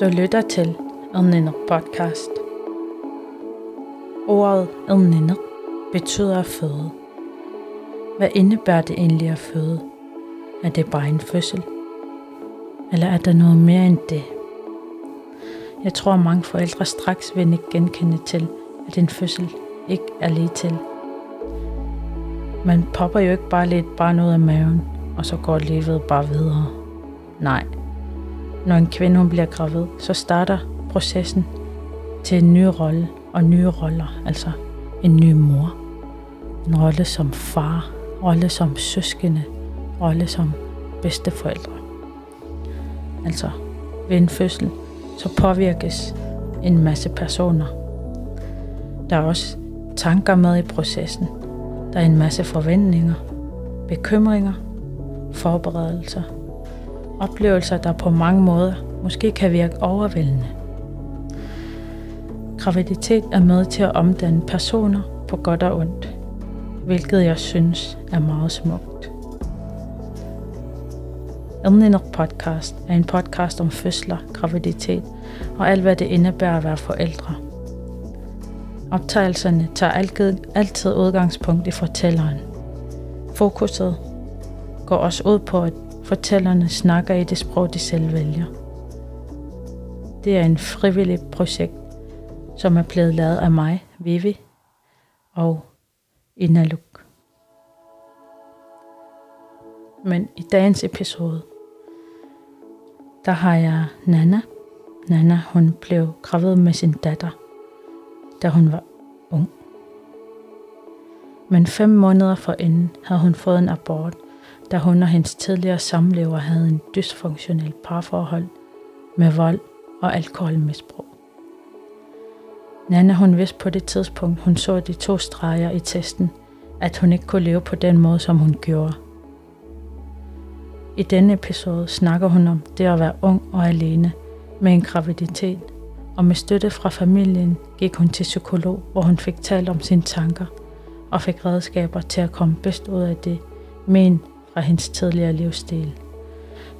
Du lytter til Edninder podcast. Ordet Edninder betyder at føde. Hvad indebærer det egentlig at føde? Er det bare en fødsel? Eller er der noget mere end det? Jeg tror, at mange forældre straks vil ikke genkende til, at en fødsel ikke er lige til. Man popper jo ikke bare lidt bare noget af maven, og så går livet bare videre. Nej, når en kvinde hun bliver gravid, så starter processen til en ny rolle og nye roller, altså en ny mor. En rolle som far, rolle som søskende, rolle som bedsteforældre. Altså ved en fødsel, så påvirkes en masse personer. Der er også tanker med i processen. Der er en masse forventninger, bekymringer, forberedelser – Oplevelser, der på mange måder måske kan virke overvældende. Graviditet er med til at omdanne personer på godt og ondt, hvilket jeg synes er meget smukt. Elninok podcast er en podcast om fødsler, graviditet og alt hvad det indebærer at være forældre. Optagelserne tager altid, altid udgangspunkt i fortælleren. Fokuset går også ud på at Fortællerne snakker i det sprog, de selv vælger. Det er en frivillig projekt, som er blevet lavet af mig, Vivi og Inaluk. Men i dagens episode, der har jeg Nana. Nana, hun blev gravid med sin datter, da hun var ung. Men fem måneder forinden havde hun fået en abort, da hun og hendes tidligere samlever havde en dysfunktionel parforhold med vold og alkoholmisbrug. Nana hun vidste på det tidspunkt, hun så de to streger i testen, at hun ikke kunne leve på den måde, som hun gjorde. I denne episode snakker hun om det at være ung og alene med en graviditet, og med støtte fra familien gik hun til psykolog, hvor hun fik talt om sine tanker og fik redskaber til at komme bedst ud af det, med en fra hendes tidligere livsstil,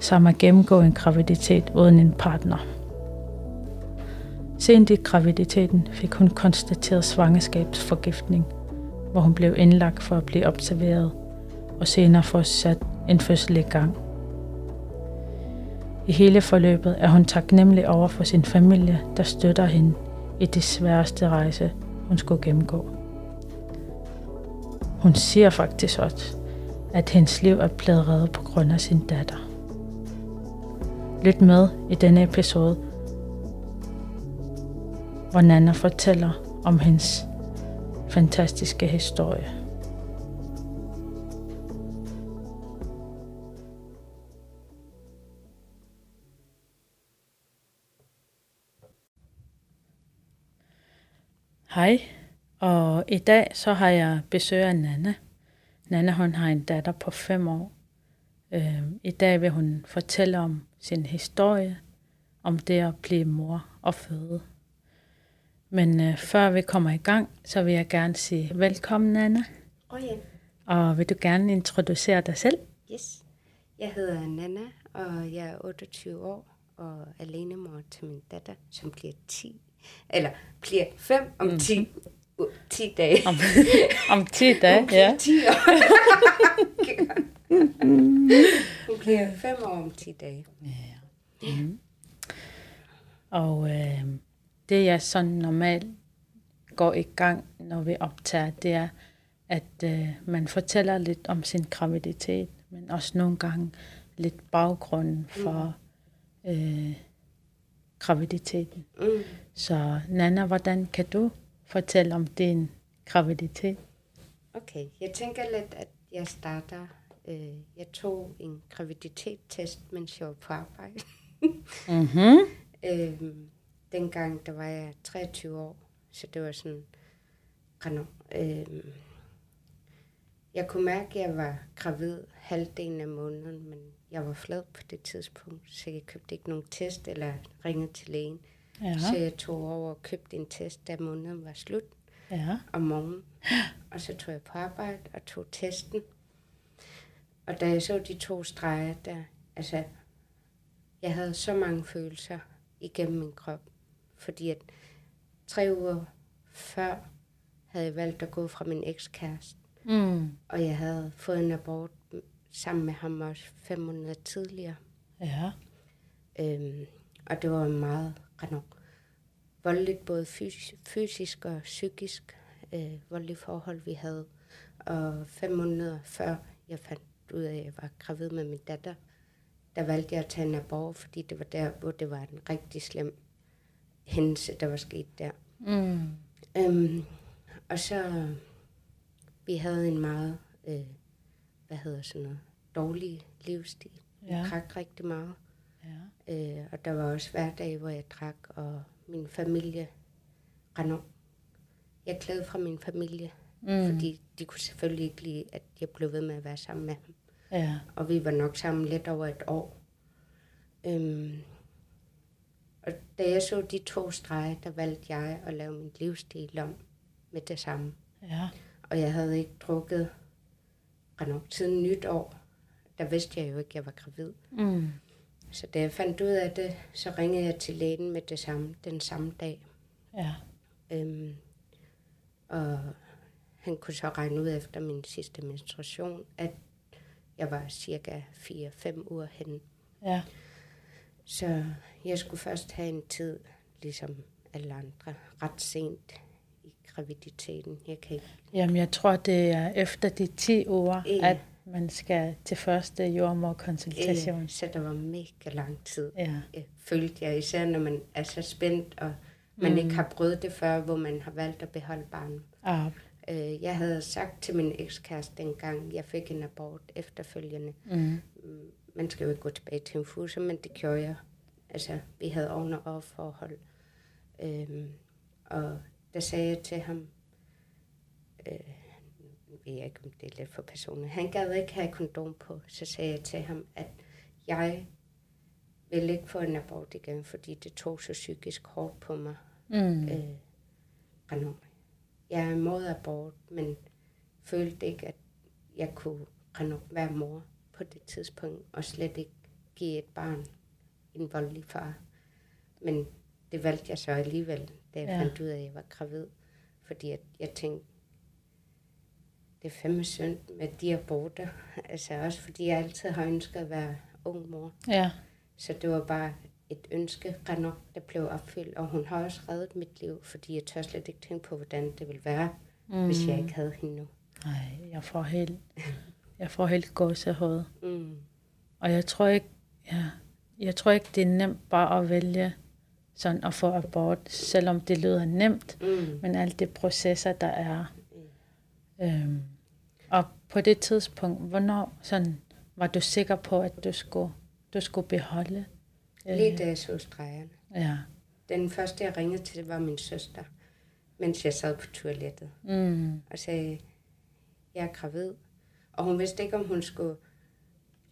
som at gennemgå en graviditet uden en partner. Sent i graviditeten fik hun konstateret svangerskabsforgiftning, hvor hun blev indlagt for at blive observeret og senere få sat en fødsel i gang. I hele forløbet er hun taknemmelig over for sin familie, der støtter hende i det sværeste rejse, hun skulle gennemgå. Hun siger faktisk også, at hendes liv er blevet reddet på grund af sin datter. Lyt med i denne episode, hvor Nana fortæller om hendes fantastiske historie. Hej, og i dag så har jeg besøg af Nana. Nana hun har en datter på fem år. Øh, I dag vil hun fortælle om sin historie, om det at blive mor og føde. Men øh, før vi kommer i gang, så vil jeg gerne sige velkommen, Nana. Oh, ja. Og vil du gerne introducere dig selv? Yes. Jeg hedder Nana, og jeg er 28 år og alenemor til min datter, som bliver 10. Eller bliver 5 om 10 mm. 10 dage. Om, om 10 dage, Hun ja. 10 år. Hun bliver 5 år om 10 dage. ja. Mm. Og øh, det jeg sådan normalt går i gang, når vi optager, det er, at øh, man fortæller lidt om sin graviditet, men også nogle gange lidt baggrunden for øh, graviditeten. Mm. Så Nana, hvordan kan du fortælle om din graviditet? Okay, jeg tænker lidt, at jeg starter. Øh, jeg tog en graviditetstest, mens jeg var på arbejde. Mm-hmm. Øhm, dengang, der var jeg 23 år, så det var sådan, kanon. Øhm, jeg kunne mærke, at jeg var gravid halvdelen af måneden, men jeg var flad på det tidspunkt, så jeg købte ikke nogen test eller ringede til lægen. Ja, Så jeg tog over og købte en test, da måneden var slut ja. om morgenen. Og så tog jeg på arbejde og tog testen. Og da jeg så de to streger der, altså, jeg havde så mange følelser. igennem min krop. Fordi at tre uger før havde jeg valgt at gå fra min ekskæreste. Mm. Og jeg havde fået en abort sammen med ham også fem måneder tidligere. Ja. Øhm, og det var meget ret voldeligt, både fysisk, fysisk og psykisk øh, voldelige forhold, vi havde. Og fem måneder før jeg fandt ud af, at jeg var gravid med min datter, der valgte jeg at tage en abort, fordi det var der, hvor det var en rigtig slem hændelse, der var sket der. Mm. Øhm, og så, vi havde en meget, øh, hvad hedder sådan noget, dårlig livsstil. Ja. drak rigtig meget. Ja. Øh, og der var også hverdage, hvor jeg drak, og min familie rendte Jeg klagede fra min familie, Mm. fordi de kunne selvfølgelig ikke lide, at jeg blev ved med at være sammen med ham. Ja. Og vi var nok sammen lidt over et år. Øhm, og da jeg så de to streger, der valgte jeg at lave min livsstil om med det samme. Ja. Og jeg havde ikke drukket nok siden nytår. Der vidste jeg jo ikke, at jeg var gravid. Mm. Så da jeg fandt ud af det, så ringede jeg til lægen med det samme, den samme dag. Ja. Øhm, og han kunne så regne ud efter min sidste menstruation, at jeg var cirka 4-5 uger henne. Ja. Så jeg skulle først have en tid, ligesom alle andre, ret sent i graviditeten. Jeg kan ikke... Jamen, jeg tror, det er efter de 10 uger, Ja. at man skal til første jordmorkonsultation. Øh, så der var mega lang tid, Ja. jeg følte jeg, især når man er så spændt, og man Mm. ikke har prøvet det før, hvor man har valgt at beholde barnet. Ah. Øh, jeg havde sagt til min ekskæreste dengang, jeg fik en abort efterfølgende. Mm. Mm, Man skal jo ikke gå tilbage til en fuse, men det gjorde jeg. Altså, vi havde oven og forhold. Øhm, og der sagde jeg til ham, øh, jeg ikke, om det er lidt for personligt, han gad ikke have kondom på, så sagde jeg til ham, at jeg vil ikke få en abort igen, fordi det tog så psykisk hårdt på mig. Mm. Øh, jeg er imod abort, men følte ikke, at jeg kunne Renaud, være mor på det tidspunkt, og slet ikke give et barn en voldelig far. Men det valgte jeg så alligevel, da jeg Ja. fandt ud af, at jeg var gravid. Fordi at jeg tænkte, det er fandme synd med de aborter. Altså også fordi jeg altid har ønsket at være ung mor. Ja. Så det var bare et ønske, Renaud, der blev opfyldt. Og hun har også reddet mit liv, fordi jeg tør slet ikke tænke på, hvordan det ville være, mm. hvis jeg ikke havde hende nu. Nej, jeg får helt, jeg får helt gåsehud. Mm. Og jeg tror ikke, ja, jeg tror ikke, det er nemt bare at vælge sådan at få abort, selvom det lyder nemt, Mm. men alle de processer, der er. Øhm, og på det tidspunkt, hvornår sådan, var du sikker på, at du skulle, du skulle beholde? Lige da jeg så stregerne. Ja. Den første, jeg ringede til, var min søster, mens jeg sad på toilettet. Mm. Og sagde, jeg er gravid. Og hun vidste ikke, om hun skulle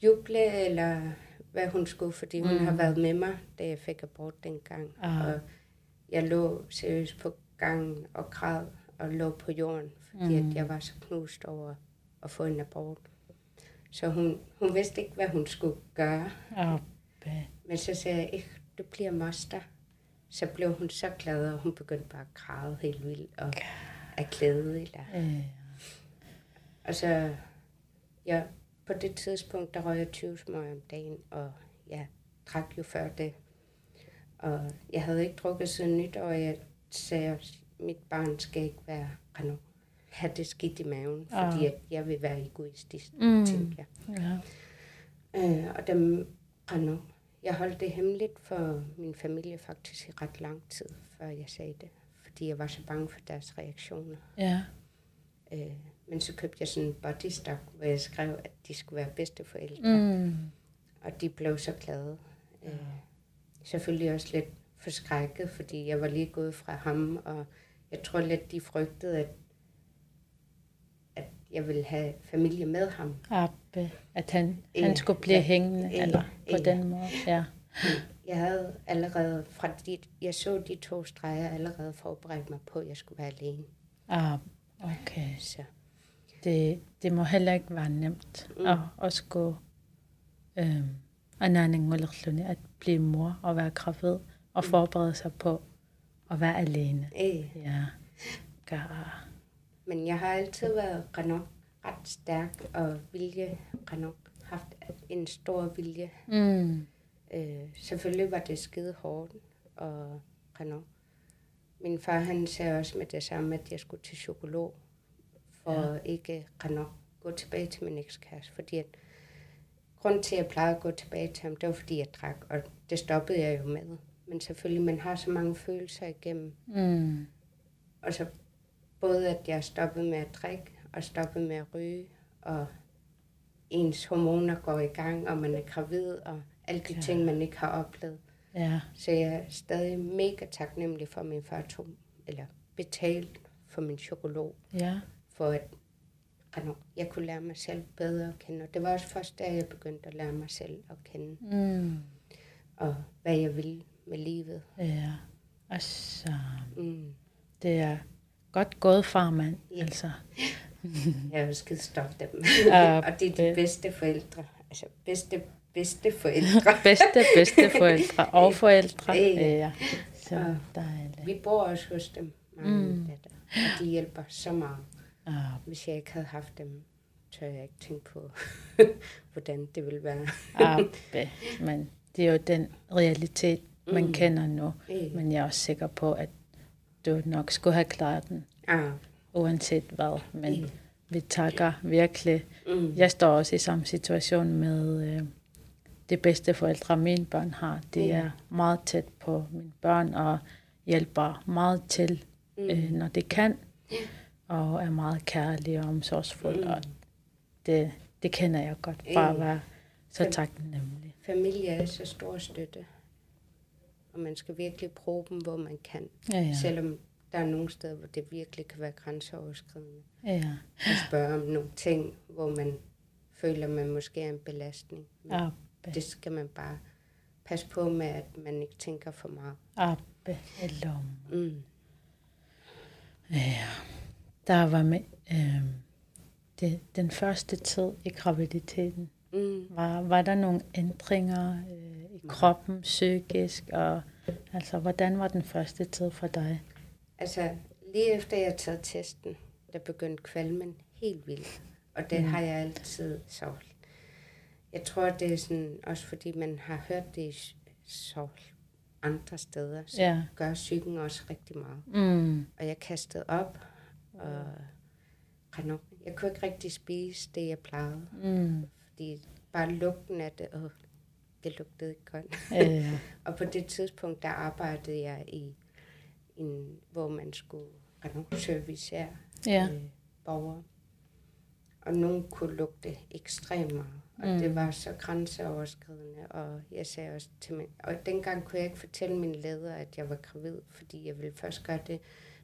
juble, eller hvad hun skulle, fordi hun mm. har været med mig, da jeg fik abort dengang. Ah. Og jeg lå seriøst på gangen og græd og lå på jorden, fordi Mm. at jeg var så knust over at få en abort. Så hun, hun vidste ikke, hvad hun skulle gøre. Og, Men så sagde jeg, ikke, du bliver moster. Så blev hun så glad, og hun begyndte bare at græde helt vildt og af glæde. Eller. øh, Og så, ja, på det tidspunkt, der røg jeg 20 smøger om dagen, og jeg drak jo før det. Og jeg havde ikke drukket siden nytår, og jeg sagde, at mit barn skal ikke være, Renaud, have det skidt i maven, fordi Ah. at jeg vil være egoistisk, Mm. tænkte jeg. ja. Øh, og dem, Renaud, jeg holdt det hemmeligt for min familie faktisk i ret lang tid, før jeg sagde det. Fordi jeg var så bange for deres reaktioner. ja. Øh, men så købte jeg sådan en bodystock, hvor jeg skrev, at de skulle være bedsteforældre. Mm. Og de blev så glade. Øh, selvfølgelig også lidt forskrækket, fordi jeg var lige gået fra ham, og jeg tror lidt, de frygtede, at, at jeg ville have familie med ham. Abbe, at han, Ja, han skulle blive ja, hængende, ja, eller på ja. den måde. Ja. Jeg havde allerede, fra de, jeg så de to streger, allerede forberedt mig på, at jeg skulle være alene. Ah, okay. Så Det, det må heller ikke være nemt Mm. at, at skulle ananingullerluni, at blive mor og være gravid og forberede sig på at være alene. Øh, Ja. Gør. men jeg har altid været Renault ret stærk og vilje. Renault haft en stor vilje. Mm. Øh, selvfølgelig var det skide hårdt og Renault. Min far han sagde også med det samme, at jeg skulle til psykolog for Ja. ikke Renault gå tilbage til min ekskæreste, fordi at grunden til, at jeg plejede at gå tilbage til ham, det var, fordi jeg drak, og det stoppede jeg jo med. Men selvfølgelig, man har så mange følelser igennem. Mm. Og så både, at jeg stoppede med at drikke, og stoppede med at ryge, og ens hormoner går i gang, og man er gravid, og alle de Ja. ting, man ikke har oplevet. Ja. Så jeg er stadig mega taknemmelig for, at min far tog, eller betalte for min psykolog, Ja. for at jeg kunne lære mig selv bedre at kende. Og det var også først, da jeg begyndte at lære mig selv at kende, Mm. og hvad jeg ville med livet. Ja. Altså, Mm. det er godt gået, farmand. Ja. Altså. Jeg er jo skide stolt af dem. Ja, og det er de bedste forældre. Altså bedste, bedste forældre. bedste, bedste forældre og forældre. Ja. Ja. Så Ja. dejligt. Vi bor også hos dem, og Mm. datter. Og de hjælper så meget. Ja. Hvis jeg ikke havde haft dem, tør jeg ikke tænke på, hvordan det ville være. Abbe. Men det er jo den realitet, man Mm. kender nu. Øh, Men jeg er også sikker på, at du nok skulle have klaret den, ah, uanset hvad. Men Mm. vi takker virkelig. mm, Jeg står også i samme situation med øh, det bedste forældre, mine børn har. De Ja. er meget tæt på mine børn og hjælper meget til, mm, øh, når det kan. Og er meget kærlige og omsorgsfulde. Mm. Og det, det kender jeg godt. Bare at Ja. være så taknemmelig. Familie er så stor støtte. Og man skal virkelig bruge dem, hvor man kan. Ja, ja. Selvom der er nogle steder, hvor det virkelig kan være grænseoverskridende. ja. At spørge om nogle ting, hvor man føler, man måske er en belastning. Men Abbe. det skal man bare passe på med, at man ikke tænker for meget. Abbe i lommen. Mm. Ja, der var med, øh, det, den første tid i graviditeten. Mm. Var, var der nogle ændringer øh, i kroppen, psykisk, og altså, hvordan var den første tid for dig? Altså, lige efter jeg taget testen, der begyndte kvalmen helt vildt. Og det Mm. mm. har jeg altid sovt. Jeg tror, det er sådan, også fordi man har hørt det i sovt andre steder, så Ja. gør psyken også rigtig meget. Mm. Og jeg kastede op, og Renaud, jeg kunne ikke rigtig spise det, jeg plejede. Mm. Fordi bare lugten af det, åh, det lugtede ikke godt. Ja. Og på det tidspunkt, der arbejdede jeg i en, hvor man skulle servicere ja. øh, borgere. Og nogen kunne lugte ekstremt meget. Og Mm. det var så grænseoverskridende. Og jeg sagde også til mig, og dengang kunne jeg ikke fortælle min leder, at jeg var gravid, fordi jeg ville først gøre det,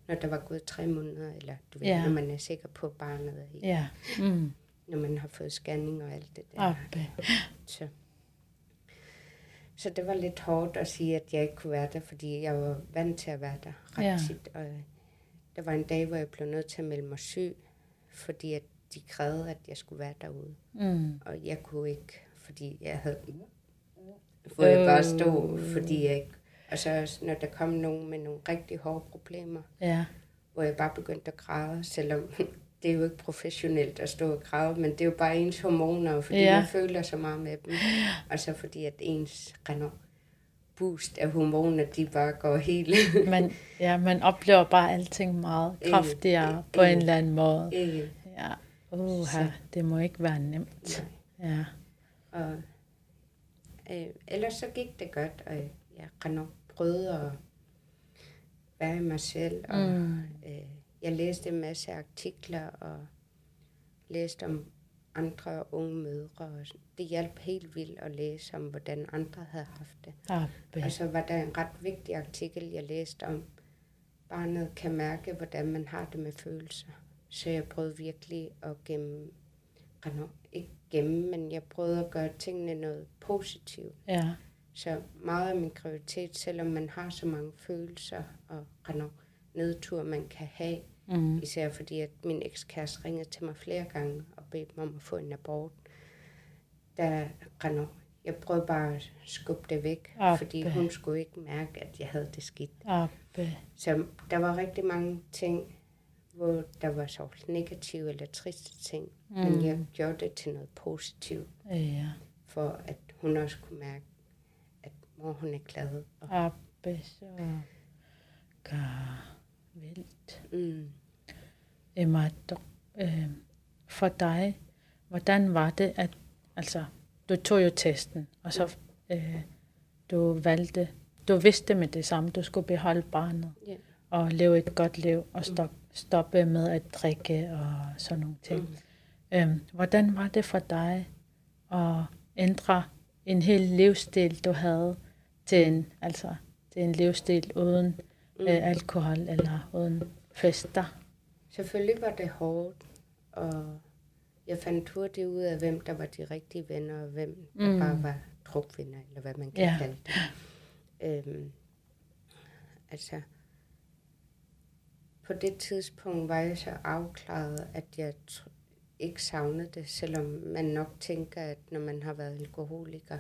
når der var gået tre måneder, eller du ved, Ja. når man er sikker på, at barnet er i, ja. Mm. Når man har fået scanning og alt det der. Abbe. Så. så det var lidt hårdt at sige, at jeg ikke kunne være der, fordi jeg var vant til at være der ret Ja. tit. Og der var en dag, hvor jeg blev nødt til at melde mig syg, fordi at de krævede, at jeg skulle være derude. Mm. Og jeg kunne ikke, fordi jeg havde... Hvor jeg bare stod, Øh. fordi jeg ikke... Og så når der kom nogen med nogle rigtig hårde problemer, Ja. hvor jeg bare begyndte at græde, selvom det er jo ikke professionelt at stå og græde, men det er jo bare ens hormoner, fordi Ja. man føler så meget med dem. Og så fordi, at ens renner boost af hormoner, de bare går helt... Man, ja, man oplever bare alting meget Øh, kraftigere øh, på en øh. eller anden måde. øh, Ja. Uha, Så- det må ikke være nemt. nej. Ja. og, øh, ellers så gik det godt, og jeg prøvede at være i mig selv, og Mm. øh, jeg læste en masse artikler, og læste om andre unge mødre. Og det hjalp helt vildt at læse om, hvordan andre havde haft det. Abbe. Og så var der en ret vigtig artikel, jeg læste om, barnet kan mærke, hvordan man har det med følelser. Så jeg prøvede virkelig at gemme, ikke gemme, men jeg prøvede at gøre tingene noget positivt. Ja. Så meget af min graviditet, selvom man har så mange følelser og Renaud, nedtur, man kan have, Mm. især fordi at min ekskæreste ringede til mig flere gange og bedte mig om at få en abort. Der Renaud, jeg prøvede bare at skubbe det væk, Abbe. fordi hun skulle ikke mærke, at jeg havde det skidt. Abbe. Så der var rigtig mange ting, hvor der var så negative eller triste ting, mm. men jeg gjorde det til noget positivt, Ja. for at hun også kunne mærke, at mor hun er glad. Og, Abbe, så gør vildt. mm. Emma, du, øh, for dig, hvordan var det, at altså, du tog jo testen, og så øh, du valgte, du vidste med det samme, du skulle beholde barnet Ja. og leve et godt liv og stop, stoppe med at drikke og sådan nogle ting. Mm. Øhm, hvordan var det for dig at ændre en hel livsstil, du havde, til en, altså, til en livsstil uden Mm. øh, alkohol eller uden fester? Selvfølgelig var det hårdt, og jeg fandt hurtigt ud af, hvem der var de rigtige venner, og hvem der Mm. bare var drukvenner, eller hvad man kan Ja. kalde det. Øhm, altså, på det tidspunkt var jeg så afklaret, at jeg tr- ikke savnede det, selvom man nok tænker, at når man har været alkoholiker,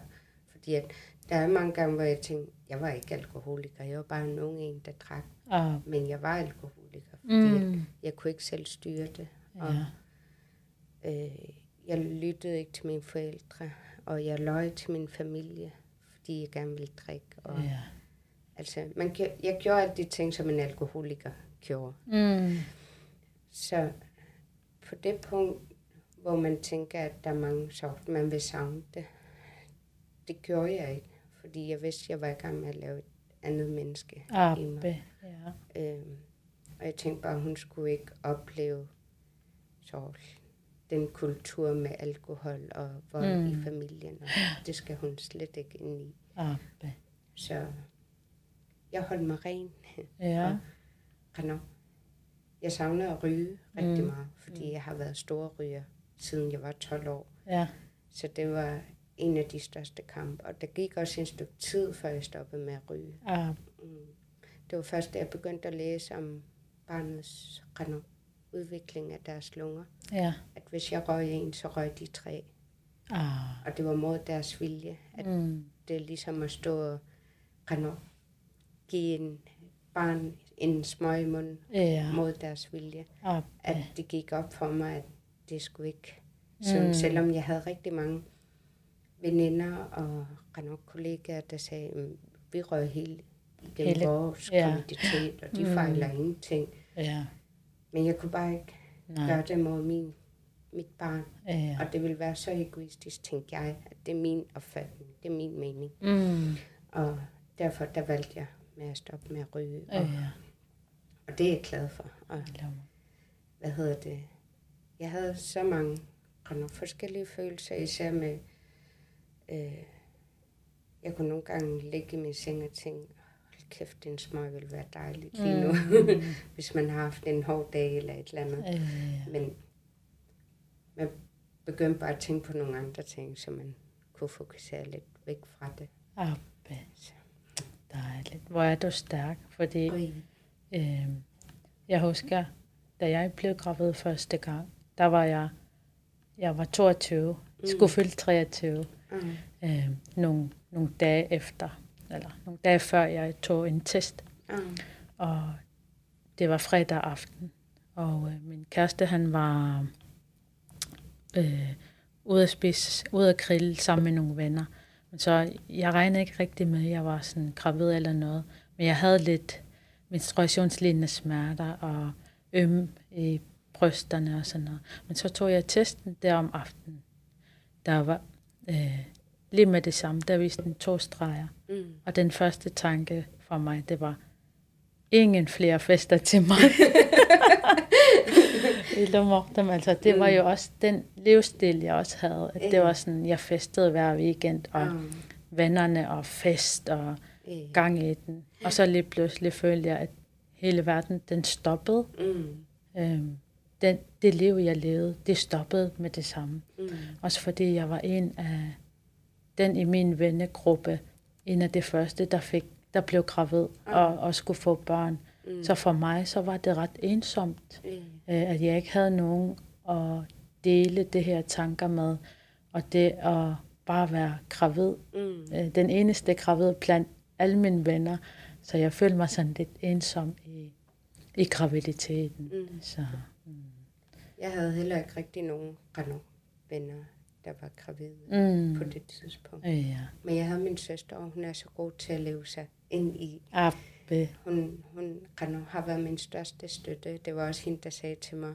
fordi at der er mange gange, hvor jeg tænkte, jeg var ikke alkoholiker, jeg var bare en ung en, der drak, Ah, men jeg var alkoholiker, fordi at mm, jeg kunne ikke selv styre det. Og, ja. øh, jeg lyttede ikke til mine forældre, og jeg løj til min familie, fordi jeg gerne ville drikke. Og, ja. altså, man, jeg gjorde alle de ting, som en alkoholiker gjorde. Mm, Så på det punkt, hvor man tænker, at der er mange sort, man vil savne det, det gjorde jeg ikke, fordi jeg vidste, at jeg var i gang med at lave et andet menneske i mig. Abbe, ja. Øhm, og jeg tænkte bare, at hun skulle ikke opleve så den kultur med alkohol og vold mm. I familien. Og det skal hun slet ikke ind i. Abbe, Så jeg holdt mig ren. ja. Render. Jeg savner at ryge rigtig Mm. meget, fordi jeg har været stor ryger, siden jeg var 12 år. Ja, Så det var en af de største kampe. Og der gik også en stykke tid, før jeg stoppede med at ryge. abbe, Mm. Det var først, da jeg begyndte at læse om barnets render, udvikling af deres lunger. ja. At hvis jeg røg en, så røg de tre. Ah, Og det var mod deres vilje. At mm, det er ligesom at stå og render, give en barn en smøg i munden ja. mod deres vilje. At Abbe, det gik op for mig, at det skulle ikke sådan, Mm. selvom jeg havde rigtig mange veninder og kollegaer, der sagde, at vi røg hele igennem Hele- vores ja. graviditet, og de Mm. fejler ingenting. ja. Men jeg kunne bare ikke Nej, gøre det mod min, mit barn. ja. Og det ville være så egoistisk, tænkte jeg, at det er min opfatning, det er min mening. Mm, Og derfor der valgte jeg med at stoppe med at ryge. Og, ja. og det er jeg glad for. Og hvad hedder det? Jeg havde så mange og nogle forskellige følelser, især med, øh, jeg kunne nogle gange ligge i min seng og tænke, kæft, den smøg ville være dejligt lige nu, Mm. hvis man har haft en hård dag eller et eller andet. Ja. Men man begyndte bare at tænke på nogle andre ting, så man kunne fokusere lidt væk fra det. Abbe, Så. dejligt. Hvor er du stærk, fordi Oj. øh, jeg husker, da jeg blev gravid første gang, der var jeg, jeg var 22, Mm. skulle fylde 23, Mm. øh, nogle, nogle dage efter, eller nogle dage før jeg tog en test, Mm. og det var fredag aften, og øh, min kæreste, han var øh, ude at spise, ude at grille sammen med nogle venner. Men så jeg regnede ikke rigtig med, at jeg var sådan gravid eller noget. Men jeg havde lidt menstruationslignende smerter og øm i brysterne og sådan noget. Men så tog jeg testen der om aftenen. Der var øh, lige med det samme, der viste den to streger. Mm. Og den første tanke for mig, det var, ingen flere fester til mig. I Lomortem, altså, det var jo også den livsstil, jeg også havde. At det var sådan, jeg festede hver weekend, og Mm. vennerne og fest og Øh. gang i den. Og så lige pludselig følte jeg, at hele verden, den stoppede. Mm. Øhm, den, det liv, jeg levede, det stoppede med det samme. Mm. Også fordi jeg var en af den i min vennegruppe, en af de første, der fik der blev gravid og, og skulle få børn. Mm. Så for mig så var det ret ensomt, Øh. øh, at jeg ikke havde nogen at dele det her tanker med. Og det at bare være gravid. Mm. Øh, Den eneste gravid blandt alle mine venner. Så jeg følte mig sådan lidt ensom i, i graviditeten. Mm. Så, Jeg havde heller ikke rigtig nogen venner, der var gravide mm, på det tidspunkt. ja. Men jeg havde min søster, og hun er så god til at leve sig ind i. Abbe. Hun, hun har været min største støtte. Det var også hende, der sagde til mig,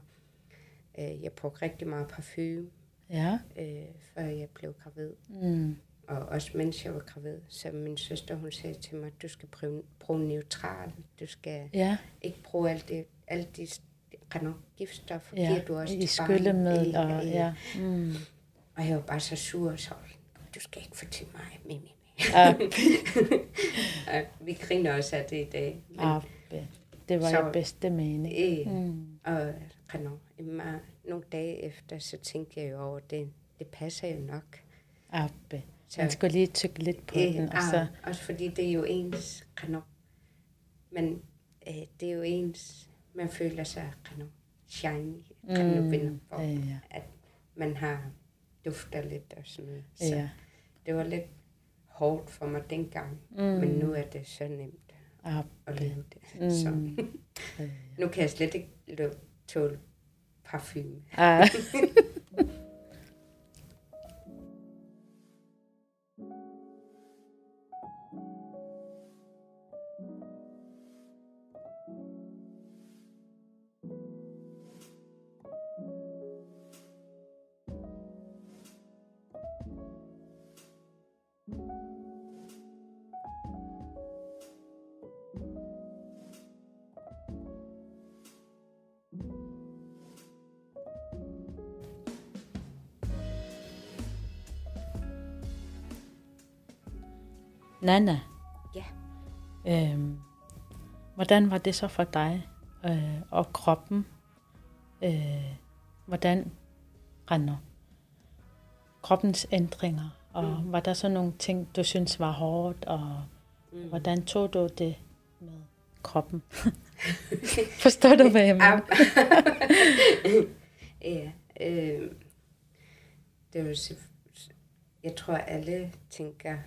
øh, jeg brugte rigtig meget parfume, Ja. øh, før jeg blev gravid. Mm. Og også mens jeg var gravid. Så min søster, hun sagde til mig, du skal bruge, bruge neutral. Du skal Ja, ikke bruge alt det, alt de Rano, giftstoffer, ja. giver du også I til barnet. skyllemiddel ja. Mm. Og jeg var bare så sur, så du skal ikke til mig, Mimi. Abbe. Og vi griner også af det i dag. Men, Abbe. Det var Så- jo bedste mening. øh, Mm. Og Rano, nogle dage efter, så tænkte jeg jo over, det, det passer jo nok. Abbe. Så, Man skulle lige tykke lidt på øh, den, og så... også fordi det er jo ens, Rano. Men øh, det er jo ens, man føler sig, Rano, shiny, Rano Mm, ja, ja. at man har dufter lidt og sådan noget. Så Ja. det var lidt hårdt for mig dengang, Mm. men nu er det så nemt Abbe. at leve det. Mm. Så nu kan jeg slet ikke tåle parfume. Ah. Nana. Ja. Øhm, hvordan var det så for dig øh, og kroppen? Øh, hvordan render kroppens ændringer? Og mm. var der så nogle ting, du synes var hårdt? Og Mm. hvordan tog du det med kroppen? Forstår du, hvad jeg mener? ja, øh, det er jo selvf- jeg tror, alle tænker,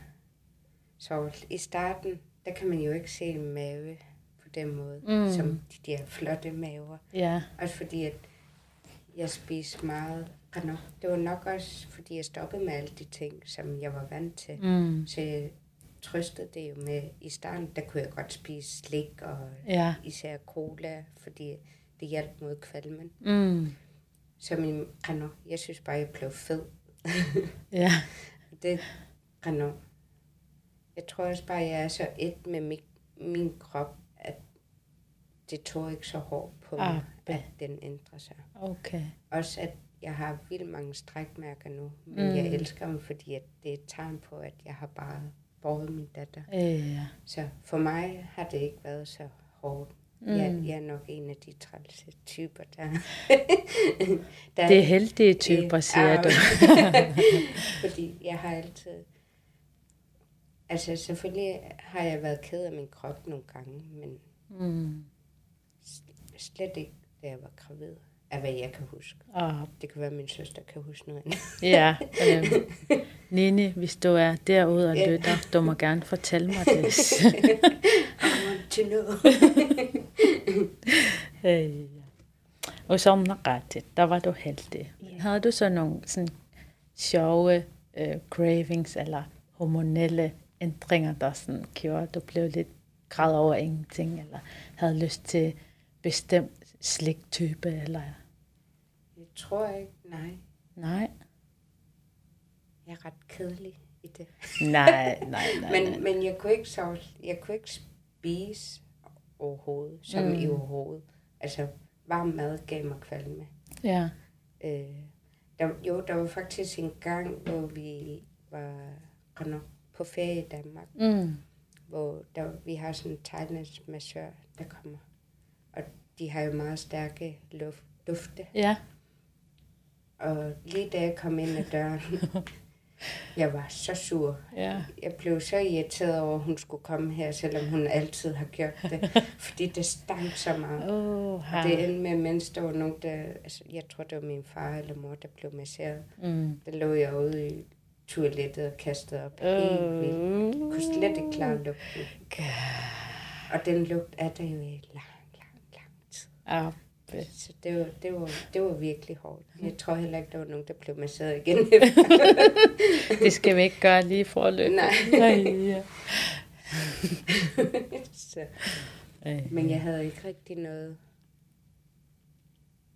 så i starten, der kan man jo ikke se en mave på den måde, Mm. som de der flotte maver. Ja. Også fordi, at jeg spiste meget. Rano. Det var nok også, fordi jeg stoppede med alle de ting, som jeg var vant til. Mm. Så jeg trøstede det jo med, i starten, der kunne jeg godt spise slik og Ja. især cola, fordi det hjalp mod kvalmen. Mm. Så min Rano, jeg synes bare, jeg blev fed. Ja. Det, Rano, jeg tror også bare, jeg er så et med min, min krop, at det tog ikke så hårdt på Ah, mig, at den ændrer sig. Okay. Også at jeg har vildt mange strækmærker nu, men Mm. jeg elsker dem, fordi at det er et tegn på, at jeg har bare båret min datter. Øh, ja. Så for mig har det ikke været så hårdt. Mm. Jeg, jeg er nok en af de trælse typer, der... der Det er heldige typer, Øh, siger ah, du. fordi jeg har altid... Altså selvfølgelig har jeg været ked af min krop nogle gange, men Mm. slet ikke, da jeg var gravid, af hvad jeg kan huske. Og Det kan være, at min søster kan huske noget andet. Ja, øh, Nini, hvis du er derude og lytter, du må gerne fortælle mig det. I want to know. Ja. og som ret, der var du heldig. Men havde du så nogle sådan, sjove øh, cravings eller hormonelle ændringer, der sådan gjorde, at du blev lidt græd over ingenting, eller havde lyst til bestemt sliktype, eller Jeg tror ikke, nej. nej, Jeg er ret kedelig i det. nej, nej, nej. Men, nej. men jeg kunne ikke sove, jeg kunne ikke spise overhovedet, som Mm. i overhovedet. Altså, varm mad gav mig kvalme. Ja, Øh, der, jo, der var faktisk en gang, hvor vi var Rano, på ferie i Danmark, mm. hvor der, vi har sådan en thailandsk massør, der kommer. Og de har jo meget stærke luft, dufte. ja, Og lige da jeg kom ind ad døren, jeg var så sur. ja. Jeg blev så irriteret over, at hun skulle komme her, selvom hun altid har gjort det. fordi det stank så meget. Oh, Og det endte med, mens der var nogen, der... Altså, jeg tror, det var min far eller mor, der blev masseret. mm. Der lå jeg ude i toilettet og kastede op. Helt vildt. Kunne slet ikke klare lugten. Og den lugt er der jo i lang, lang, lang tid. Ja. Så det var, det, var, det var virkelig hårdt. Jeg tror heller ikke, der var nogen, der blev masseret igen. Det skal vi ikke gøre lige forløb. Nej. Nej ja. så, men jeg havde ikke rigtig noget,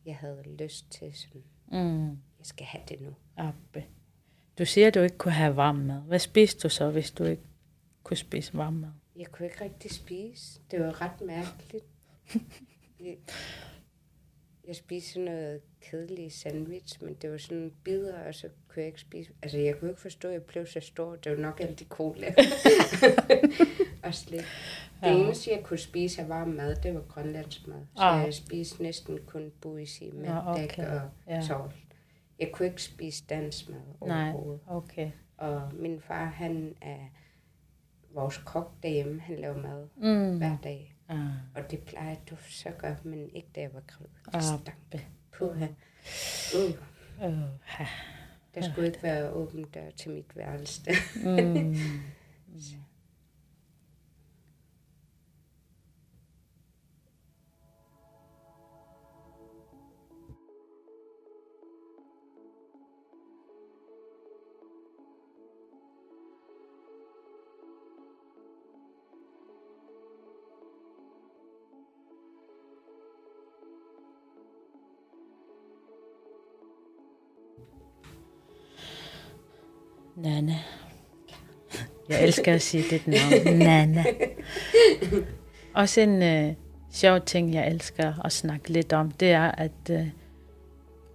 jeg havde lyst til sådan, Mm. jeg skal have det nu. Abbe. Du siger, at du ikke kunne have varm mad. Hvad spiste du så, hvis du ikke kunne spise varm mad? Jeg kunne ikke rigtig spise. Det var ret mærkeligt. Jeg, jeg spiste noget kedelig sandwich, men det var sådan bidder, og så kunne jeg ikke spise. Altså, jeg kunne ikke forstå, at jeg blev så stor. Det var nok alt de cola. og slik. Det Ja. eneste, jeg kunne spise af varm mad, det var grønlandsk mad. Så Ah. jeg spiste næsten kun buisi med Ja, okay. dæk og Ja. sovl. Jeg kunne ikke spise dansk mad Nej. overhovedet. Okay. Og min far, han er vores kok derhjemme. Han laver mad Mm. hver dag. Ah. Og det plejer du så godt, men ikke da jeg var gravid. Det Ah, stank. Puha. Uh, Uh, der skulle ikke være åben dør til mit værelse. mm. Nana. Jeg elsker at sige dit navn. Nana. Også en øh, sjov ting, jeg elsker at snakke lidt om, det er, at øh,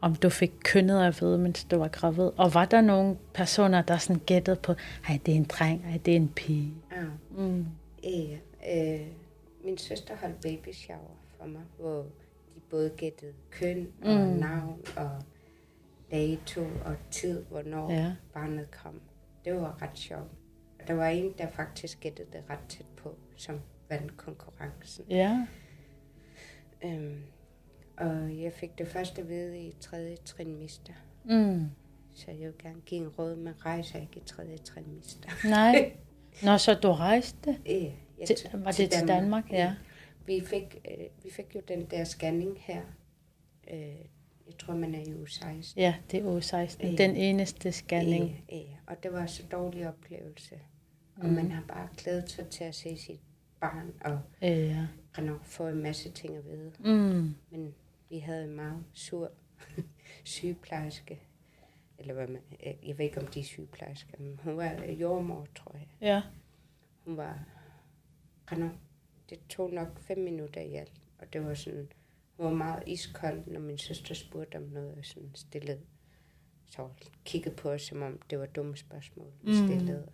om du fik kønnet at vide, mens du var gravid. Og var der nogle personer, der sådan gættede på, ej, det er en dreng, ej, det er en pige. ja. Mm. Øh, øh, min søster holdt baby shower for mig, hvor de både gættede køn og Mm. navn og dato og tid, hvornår Ja. barnet kom. Det var ret sjovt. Og der var en, der faktisk gættede det ret tæt på, som vandt konkurrencen. Ja. Øhm, og jeg fik det først at vide i tredje trimester. Mm. Så jeg vil gerne give en råd, men rejser ikke i tredje trimester. Nej. Nå, så du rejste? Øh, jeg Til, var det til Danmark? Ja. Vi fik, øh, vi fik jo den der scanning her. Øh, jeg tror, man er i uge 16. Ja, det er uge 16. Ja. Den eneste scanning. Øh, øh, og det var så dårlig oplevelse. Og Mm. man har bare glædet sig til at se sit barn og Øh, ja. og få en masse ting at vide. Mm. Men vi havde en meget sur sygeplejerske. Eller hvad man, øh, jeg ved ikke, om de er sygeplejersker, men hun var øh, jordmor, tror jeg. Ja. Hun var kanon. Det tog nok fem minutter i alt. Og det var sådan, hun var meget iskold, når min søster spurgte om noget, og sådan stillede. Så kiggede på os, som om det var dumme spørgsmål, vi Mm. stillede.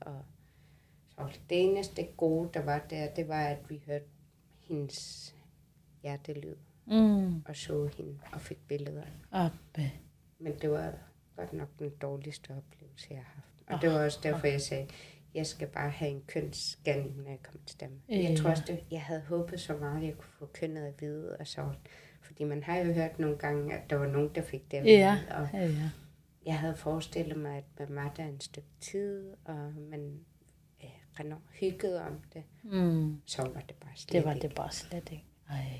Og så det eneste gode, der var der, det var, at vi hørte hendes hjertelyd, Mm. og så hende, og fik billeder. Abbe. Men det var godt nok den dårligste oplevelse, jeg har haft. Og det var også derfor, jeg sagde, jeg skal bare have en kønsscanning, når jeg kommer til Danmark. Jeg tror også, det, jeg havde håbet så meget, at jeg kunne få kønnet at vide og så. Fordi man har jo hørt nogle gange, at der var nogen, der fik det. Ja. Og Ja, ja. jeg havde forestillet mig, at man var der en stykke tid, og man render hyggede om det. Mm. Så var det bare slet Det var ikke. det bare slet ikke. Ej.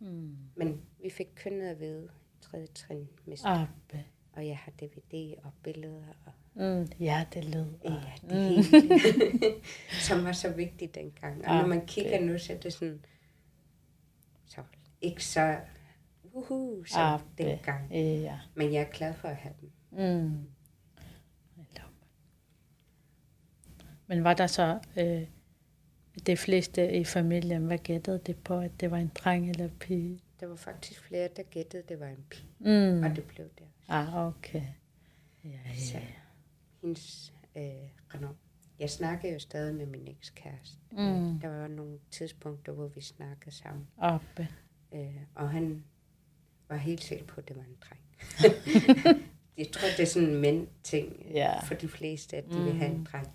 Mm. Men vi fik kønnet at vide tredje trin, Abbe. og jeg har DVD og billeder og Mm. Ja, det lød. Ja, Mm. det hele. som var så vigtigt dengang. Og Ah, når man kigger nu, så er det sådan, så ikke så uhu, som Ah, dengang. Ja. Men jeg er glad for at have dem. Mm. Men var der så øh, de fleste i familien, hvad gættede det på, at det var en dreng eller pige? Der var faktisk flere, der gættede, det var en pige, Mm. og det blev det. Ah, okay. Ja, Så ja. hendes, øh. Jeg snakkede jo stadig med min ekskæreste. Mm. Der var nogle tidspunkter, hvor vi snakkede sammen. Abbe. Øh, og han var helt sikker på, at det var en dreng. jeg tror, det er sådan en mænd-ting Ja. for de fleste, at de vil have en Mm. dreng.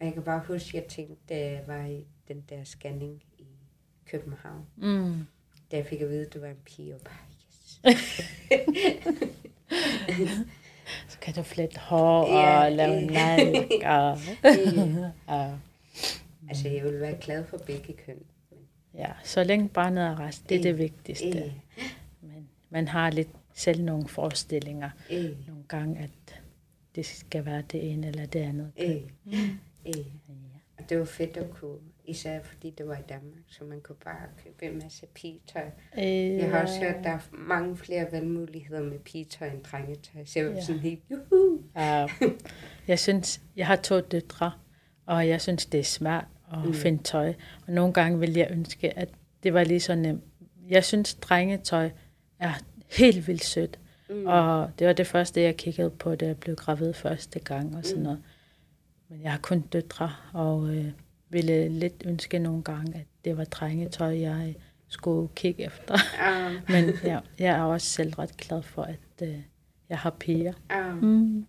Og jeg kan bare huske, at jeg tænkte, da jeg var i den der scanning i København, Mm. da jeg fik at vide, at det var en pige, og bare, yes. kan du flette hår Ja, og lave nalk. Og, og, altså, jeg vil være glad for begge køn. Ja, så længe barnet er rask, det er det vigtigste. Øh, Men man har lidt selv nogle forestillinger øh, nogle gange, at det skal være det ene eller det andet. øh, øh. Og det var fedt at kunne, især fordi det var i Danmark, så man kunne bare købe en masse pigetøj. Øh, Jeg har også hørt, at der er mange flere valgmuligheder med pigetøj end drengetøj. Så jeg var Ja. sådan helt, juhu! Ja, jeg synes, jeg har to døtre, og jeg synes, det er smart at Mm. finde tøj. Og nogle gange vil jeg ønske, at det var lige så nemt. Jeg synes, drengetøj er helt vildt sødt. Mm. Og det var det første, jeg kiggede på, da jeg blev gravid første gang og sådan Mm. noget. Men jeg har kun døtre, og øh, ville lidt ønske nogle gange, at det var drengetøj, jeg skulle kigge efter. Ah, Men ja, jeg er også selv ret glad for, at øh, jeg har piger. ah. Mm.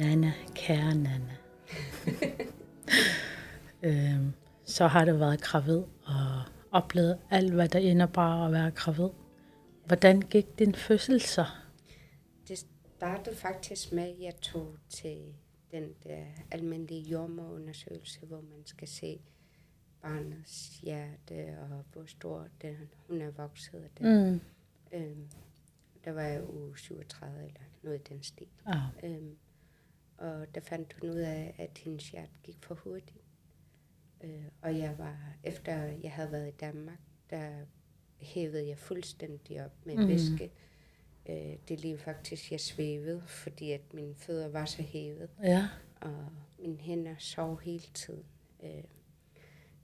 Nana, kære Nana. øhm, så har du været gravid og oplevet alt, hvad der indebar at være gravid. Hvordan gik din fødsel så? Det startede faktisk med, at jeg tog til den der almindelige jordmorundersøgelse, hvor man skal se barnets hjerte og hvor stor den, hun er vokset af det. Mm. Øhm, der var jeg uge 37 eller noget i den stil. Ah, Øhm, og der fandt hun ud af, at hendes hjerte gik for hurtigt. Øh, og jeg var, efter jeg havde været i Danmark, der hævede jeg fuldstændig op med mm. væske. Øh, det lige faktisk, jeg svævede, fordi at mine fødder var så hævet, ja. og mine hænder sov hele tiden. Øh,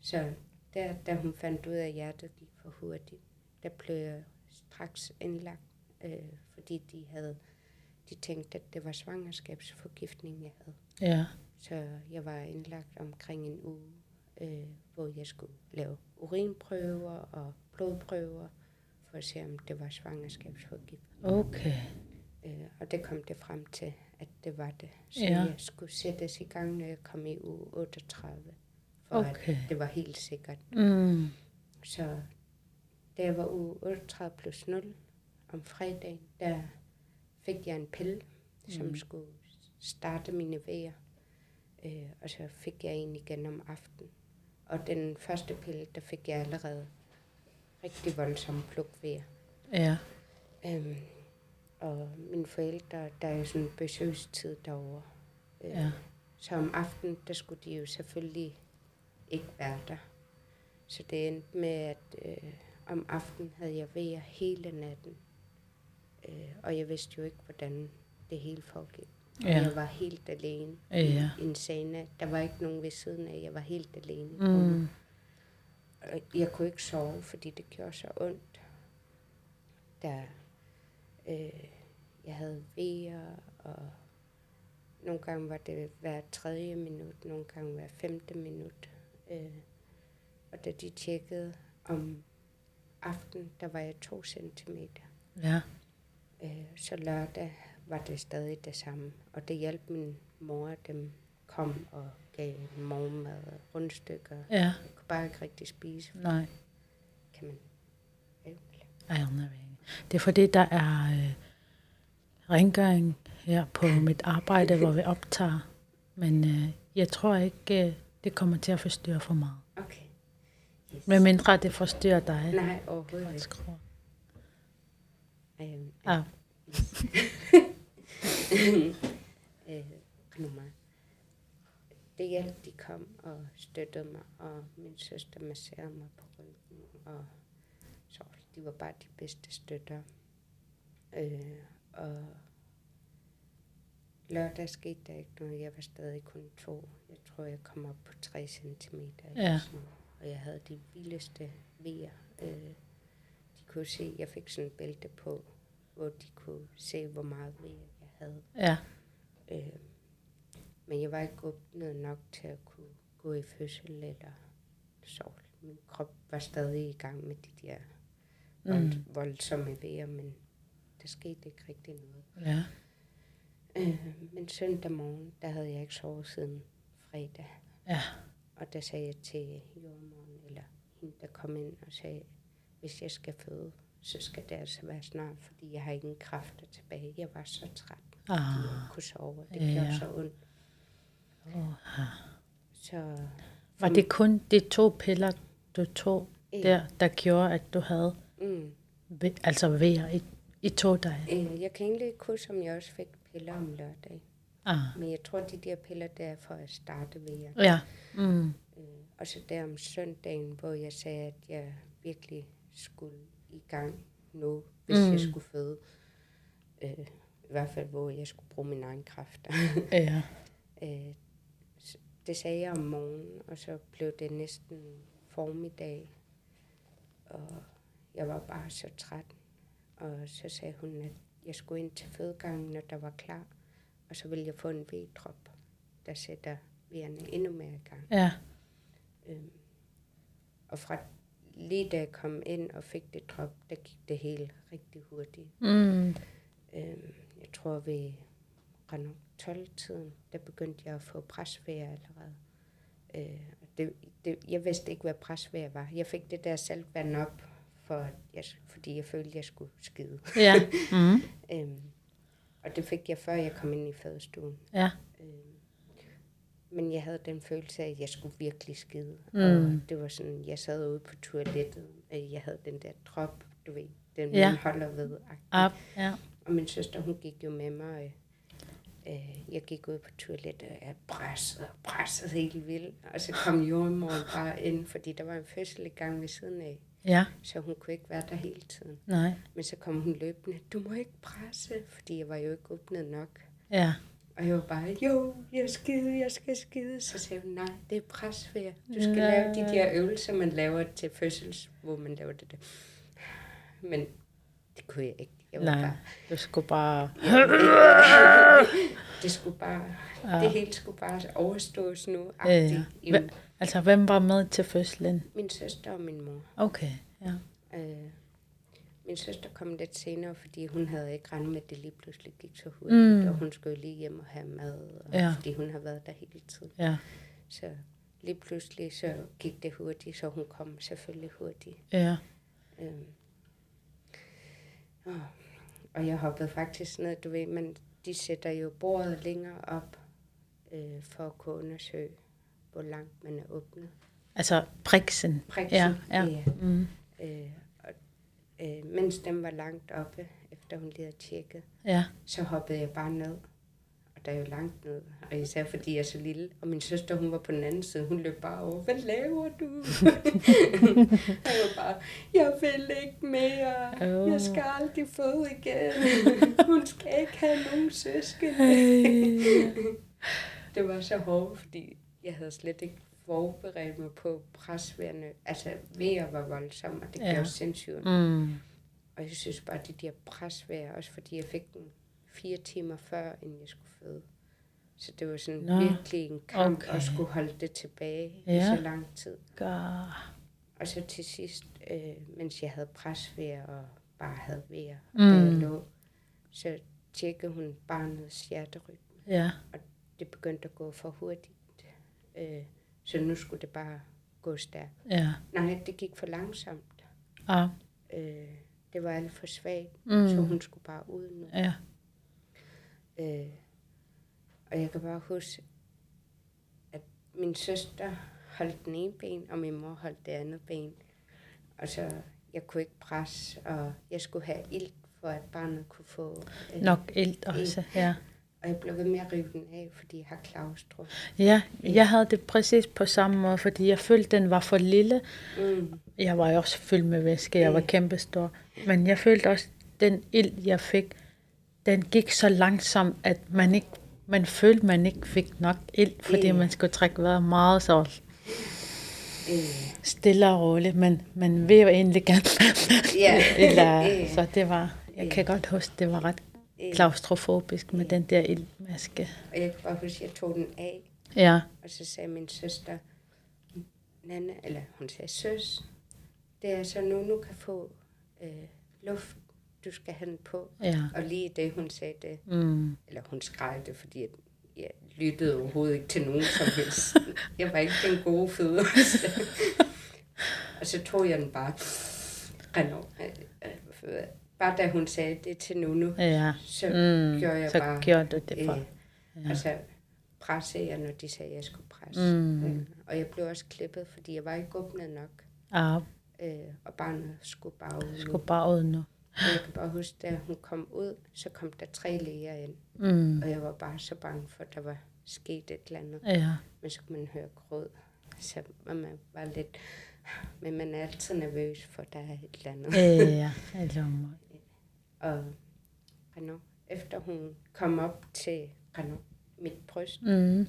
så der, da hun fandt ud af, at hjertet gik for hurtigt, der blev jeg straks indlagt, øh, fordi de havde de tænkte, at det var svangerskabsforgiftning, jeg havde. Ja. Så jeg var indlagt omkring en uge, øh, hvor jeg skulle lave urinprøver og blodprøver, for at se, om det var svangerskabsforgiftning. Okay. Øh, og det kom det frem til, at det var det. Så Ja. jeg skulle sættes i gang, når jeg kom i uge 38, for Okay. at det var helt sikkert. Mm. Så da jeg var uge 38 plus 0 om fredagen, der fik jeg en pille, som Mm. skulle starte mine vejer. Øh, og så fik jeg en igen om aftenen. Og den første pille, der fik jeg allerede rigtig voldsomme plukvejer. Ja. Øhm, og mine forældre, der er sådan en besøgstid derovre. Øh, Ja. Så om aftenen, der skulle de jo selvfølgelig ikke være der. Så det endte med, at øh, om aftenen havde jeg vejer hele natten. Øh, og jeg vidste jo ikke, hvordan det hele foregik. Ja. Jeg var helt alene Ja. i en sana. Der var ikke nogen ved siden af. Jeg var helt alene. Mm. Og Jeg kunne ikke sove, fordi det gjorde så ondt. Der, øh, jeg havde vejer, og nogle gange var det hver tredje minut, nogle gange hver femte minut. Øh, og da de tjekkede om aftenen, der var jeg to centimeter. Ja. Øh, så lørdag var det stadig det samme. Og det hjalp min mor, dem kom og gav morgenmad og rundstykker. Ja. Jeg kunne bare ikke rigtig spise, Nej. kan man. Ej, jeg ved ikke. Det er fordi, der er øh, rengøring her på mit arbejde, hvor vi optager. Men øh, jeg tror ikke, øh, det kommer til at forstyrre for meget. Okay. Yes. Men mindre det forstyrrer dig. Nej, overhovedet ikke. Skruer. Øhm, Ah, øh, nummer. Det hjalp, de kom og støttede mig, og min søster masserede mig på ryggen, og så de var bare de bedste støtter. Øh, og lørdag skete der ikke noget. Jeg var stadig kun to. Jeg tror, jeg kom op på 3 cm. Ja. Og jeg havde de vildeste vejer. Øh, de kunne se, jeg fik sådan et bælte på, hvor de kunne se, hvor meget vejer jeg havde. ja. Øh, men jeg var ikke åbnet nok til at kunne gå i fødsel eller sove. Min krop var stadig i gang med de der Mm. voldsomme vejer, men der skete ikke rigtig noget. Ja. Øh, men søndag morgen, der havde jeg ikke sovet siden fredag. Ja. Og der sagde jeg til jordmoren, eller hende, der kom ind og sagde, hvis jeg skal føde, så skal det altså være snart, fordi jeg har ingen kræfter tilbage. Jeg var så træt, Ah. jeg ikke kunne sove. og Det Ja. gjorde så ondt. Oh. Så Var det kun de to piller, du tog Ja. der, der gjorde, at du havde mm, ve- altså vejer i, i to dage? øh, jeg kan egentlig ikke huske, om jeg også fik piller om lørdag. Ah. Men jeg tror, de der piller, der er for at starte ved jer. Ja. Mm. Øh, og så der om søndagen, hvor jeg sagde, at jeg virkelig skulle i gang nu, hvis mm. jeg skulle føde. Øh, I hvert fald, hvor jeg skulle bruge mine egne kræfter. Ja. øh, det sagde jeg om morgenen, og så blev det næsten formiddag. Og jeg var bare så træt. Og så sagde hun, at jeg skulle ind til fødegangen, når der var klar. Og så ville jeg få en V-drop, der sætter vejerne endnu mere i gang. Ja. Øhm, og fra lige da jeg kom ind og fik det drop, der gik det helt rigtig hurtigt. Mm. Øhm, jeg tror ved Renault 12-tiden, der begyndte jeg at få presvejr allerede. Øh, det, det, jeg vidste ikke, hvad presvejr var. Jeg fik det der saltvand op, for, jeg, fordi jeg følte, jeg skulle skide. Ja. Mm. øhm, og det fik jeg, før jeg kom ind i fødestuen. Ja. Øh, men jeg havde den følelse af, at jeg skulle virkelig skide. Mm. Og det var sådan, jeg sad ude på toilettet, og jeg havde den der drop, du ved, den Ja. man holder ved. Op. Ja. Og min søster, hun gik jo med mig, og øh, jeg gik ud på toilettet, og jeg pressede og pressede helt vildt. Og så kom jordmoren bare ind, fordi der var en fødsel i gang ved siden af, Ja. så hun kunne ikke være der hele tiden. Nej. Men så kom hun løbende, du må ikke presse, fordi jeg var jo ikke åbnet nok. Ja. Og jeg var bare, jo, jeg skide, jeg skal skide. Så sagde hun, nej, det er presfærd. Du skal Ja. lave de der øvelser, man laver til fødsels, hvor man laver det der. Men det kunne jeg ikke. Jeg var Nej. bare, Du skulle bare... det skulle bare, Ja. det hele skulle bare overstås nu. Ja, ja. Altså, hvem var med til fødslen? Min søster og min mor. Okay. Ja. Øh, min søster kom lidt senere, fordi hun havde ikke regnet med, at det lige pludselig gik så hurtigt. Mm. Og hun skulle lige hjem og have mad, og, Ja. fordi hun har været der hele tiden. Ja. Så lige pludselig så gik det hurtigt, så hun kom selvfølgelig hurtigt. Ja. Øhm. Og, og jeg hoppede faktisk ned, du ved, men de sætter jo bordet længere op øh, for at kunne undersøge, hvor langt man er åbnet. Altså, priksen. Priksen, Ja. Ja. ja. Mm. Øh, øh, mens den var langt oppe, efter hun lige havde tjekket, Ja. så hoppede jeg bare ned. Og der er jo langt ned, og især fordi jeg er så lille. Og min søster, hun var på den anden side, hun løb bare over, hvad laver du? og jeg var bare, jeg vil ikke mere, Åh. jeg skal aldrig føde igen. hun skal ikke have nogen søskende. det var så hårdt, fordi jeg havde slet ikke forberedt mig på presværende. Altså, vejr var voldsomt, og det Ja. gjorde sindssygt. Mm. Og jeg synes bare, de der presvær, også fordi jeg fik den fire timer før, inden jeg skulle føde. Så det var sådan Nå, virkelig en kamp okay. at skulle holde det tilbage Ja. i så lang tid. God. Og så til sidst, øh, mens jeg havde presvær og bare havde vejr, Mm. mm. jeg lå, så tjekkede hun barnets hjerterytme. Ja. Det begyndte at gå for hurtigt. Øh, så nu skulle det bare gå stærkt. Ja. Nej, det gik for langsomt. Ja. Øh, det var alt for svagt, Mm. så hun skulle bare ud nu. Ja. Øh, og jeg kan bare huske, at min søster holdt den ene ben, og min mor holdt det andet ben. Og så, jeg kunne ikke presse, og jeg skulle have ild, for at barnet kunne få... Øh, Nok ilt også. Ja. Og jeg blev ved med at rive den af, fordi jeg har klaustro. Ja, jeg havde det præcis på samme måde, fordi jeg følte, den var for lille. Mm. Jeg var jo også fyldt med væske, jeg var Mm. kæmpestor. Men jeg følte også, den ild, jeg fik, den gik så langsomt, at man ikke man følte, man ikke fik nok ild, fordi Mm. man skulle trække vejret meget så Øh, stille og roligt, men man vil jo egentlig gerne. Ja. Eller, så det var, jeg kan godt huske, det var ret klaustrofobisk med den der ildmaske. og jeg kan bare huske, at jeg tog den af, Ja, og så sagde min søster, Nana, eller hun sagde, søs, det er så nu, nu kan få øh, luft. du skal have den på. Ja. Og lige det, hun sagde det, Mm. eller hun skreg det, fordi jeg, jeg lyttede overhovedet ikke til nogen som helst. Jeg var ikke den gode føde. og så tog jeg den bare. Renault. Bare da hun sagde det til Nunu, Ja. så Mm. gjorde jeg Så bare... gjorde du det for. Øh, Altså, presse jeg, når de sagde, at jeg skulle presse. Mm. Øh, og jeg blev også klippet, fordi jeg var ikke åbnet nok. Ja, Øh, og barnet skulle bare ud. skulle bare ud nu. Og jeg kan bare huske, da hun kom ud, så kom der tre læger ind. Mm. Og jeg var bare så bange for, at der var sket et eller andet. Ja. Men så kunne man høre gråd. Så man var lidt... Men man er altid nervøs for, at der er et eller andet. Ja, eller Og Renaud, efter hun kom op til Renaud, mit bryst, Mm.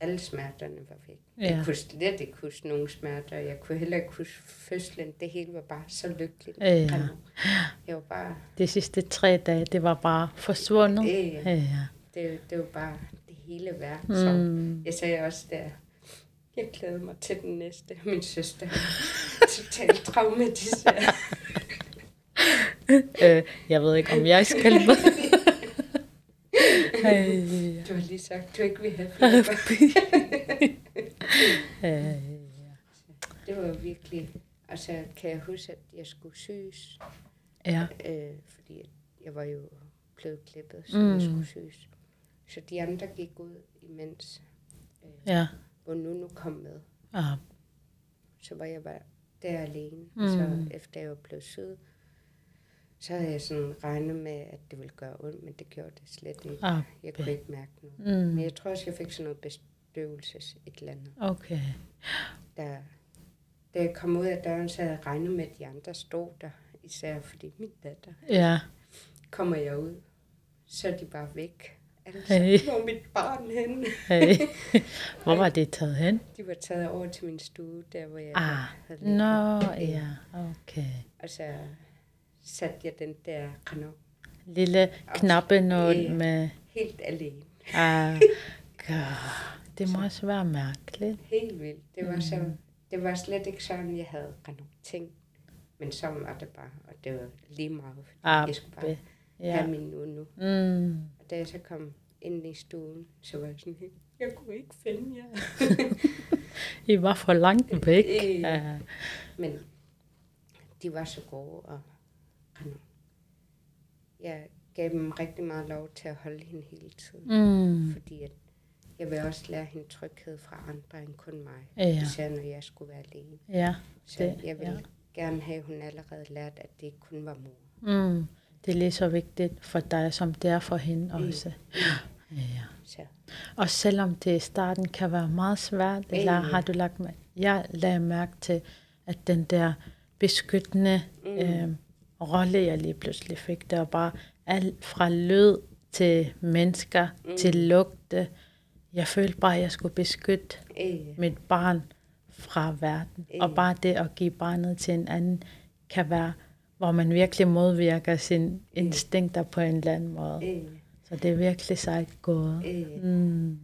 alle smerterne var væk. Ja. Jeg kunne slet ikke huske nogen smerter. Jeg kunne heller ikke huske fødslen. Det hele var bare så lykkeligt. Ja. Renaud. Jeg var bare... De sidste tre dage, det var bare forsvundet. Ja. Ja. Det, det var bare det hele. Så Mm. jeg sagde også der, jeg glæder mig til den næste. Min søster er totalt traumatiseret. Øh, jeg ved ikke, om jeg skal med. Ej, Du har lige sagt, du ikke vil have øh, Det var virkelig... Altså, kan jeg huske, at jeg skulle syes? ja. Øh, fordi jeg var jo blevet klippet, så Mm. jeg skulle syes. Så de andre gik ud imens, øh, Ja. hvor nu nu kom med. Ah, Så var jeg bare der alene. Mm. Så efter jeg var blevet syet, så havde jeg sådan regnet med, at det ville gøre ondt, men det gjorde det slet ikke. ah, Jeg kunne ikke mærke noget. mm. Men jeg tror også, jeg fik sådan noget bestøvelses et eller andet. Okay. Der, da jeg kom ud af døren, så havde jeg regnet med, at de andre stod der. Især fordi min datter Ja. kommer jeg ud, så er de bare væk. Altså, Hey. hvor er mit barn henne? Hey. Hvor var det taget hen? De var taget over til min stue, der hvor jeg Ah, havde ligget. Nå, ja, okay. Og så satte jeg den der kanon Lille knappenål Ja. med... helt alene. Ah, God. Det må også være mærkeligt. Helt vildt. Det var, så, det var slet ikke sådan, jeg havde kanon tænkt. Men sådan var det bare, og det var lige meget, Ah, jeg skulle bare ja. Ja. have min nu nu. Mm. Og da jeg så kom ind i stuen, så var jeg sådan helt, jeg kunne ikke finde jer. I var for langt væk. Øh. Ja. Men de var så gode, og kanon. Jeg gav dem rigtig meget lov til at holde hende hele tiden. Mm. Fordi at jeg vil også lære hende tryghed fra andre end kun mig. Ja. Især når jeg skulle være alene. Ja. Så Det- jeg vil ja. ja. gerne have, at hun allerede lært, at det ikke kun var mor. Mm. Det er lige så vigtigt for dig, som det er for hende også. Ja. Så Og selvom det i starten kan være meget svært, eller Mm. har du lagt mærke, jeg lagde mærke til, at den der beskyttende mm. øh, rolle, jeg lige pludselig fik, det var bare alt fra lyd til mennesker, mm. til lugte. Jeg følte bare, at jeg skulle beskytte øh, mit barn fra verden. Og Mm. bare det at give barnet til en anden, kan være, hvor man virkelig modvirker sine instinkter på en eller anden måde. øh, Så det er virkelig sejt gået. øh. Mm.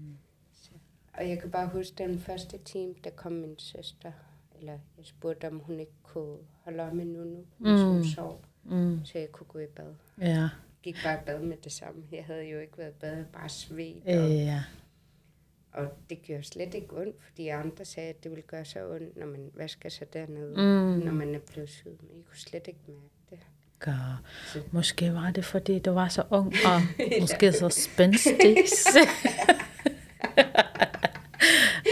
Og jeg kan bare huske den første time, der kom min søster. Eller jeg spurgte, om hun ikke kunne holde om med Nunu, hvis hun Mm. sov. Mm. Så jeg kunne gå i bad. Ja. Gik bare i bad med det samme. Jeg havde jo ikke været i bad, bare svedt. Og, ja. og det gjorde slet ikke ondt, fordi andre sagde, at det ville gøre så ondt, når man vasker sig dernede, Mm. når man er blevet syet. Men jeg kunne slet ikke mærke det. Godt. Så- Måske var det, fordi du var så ung og måske så spændstig.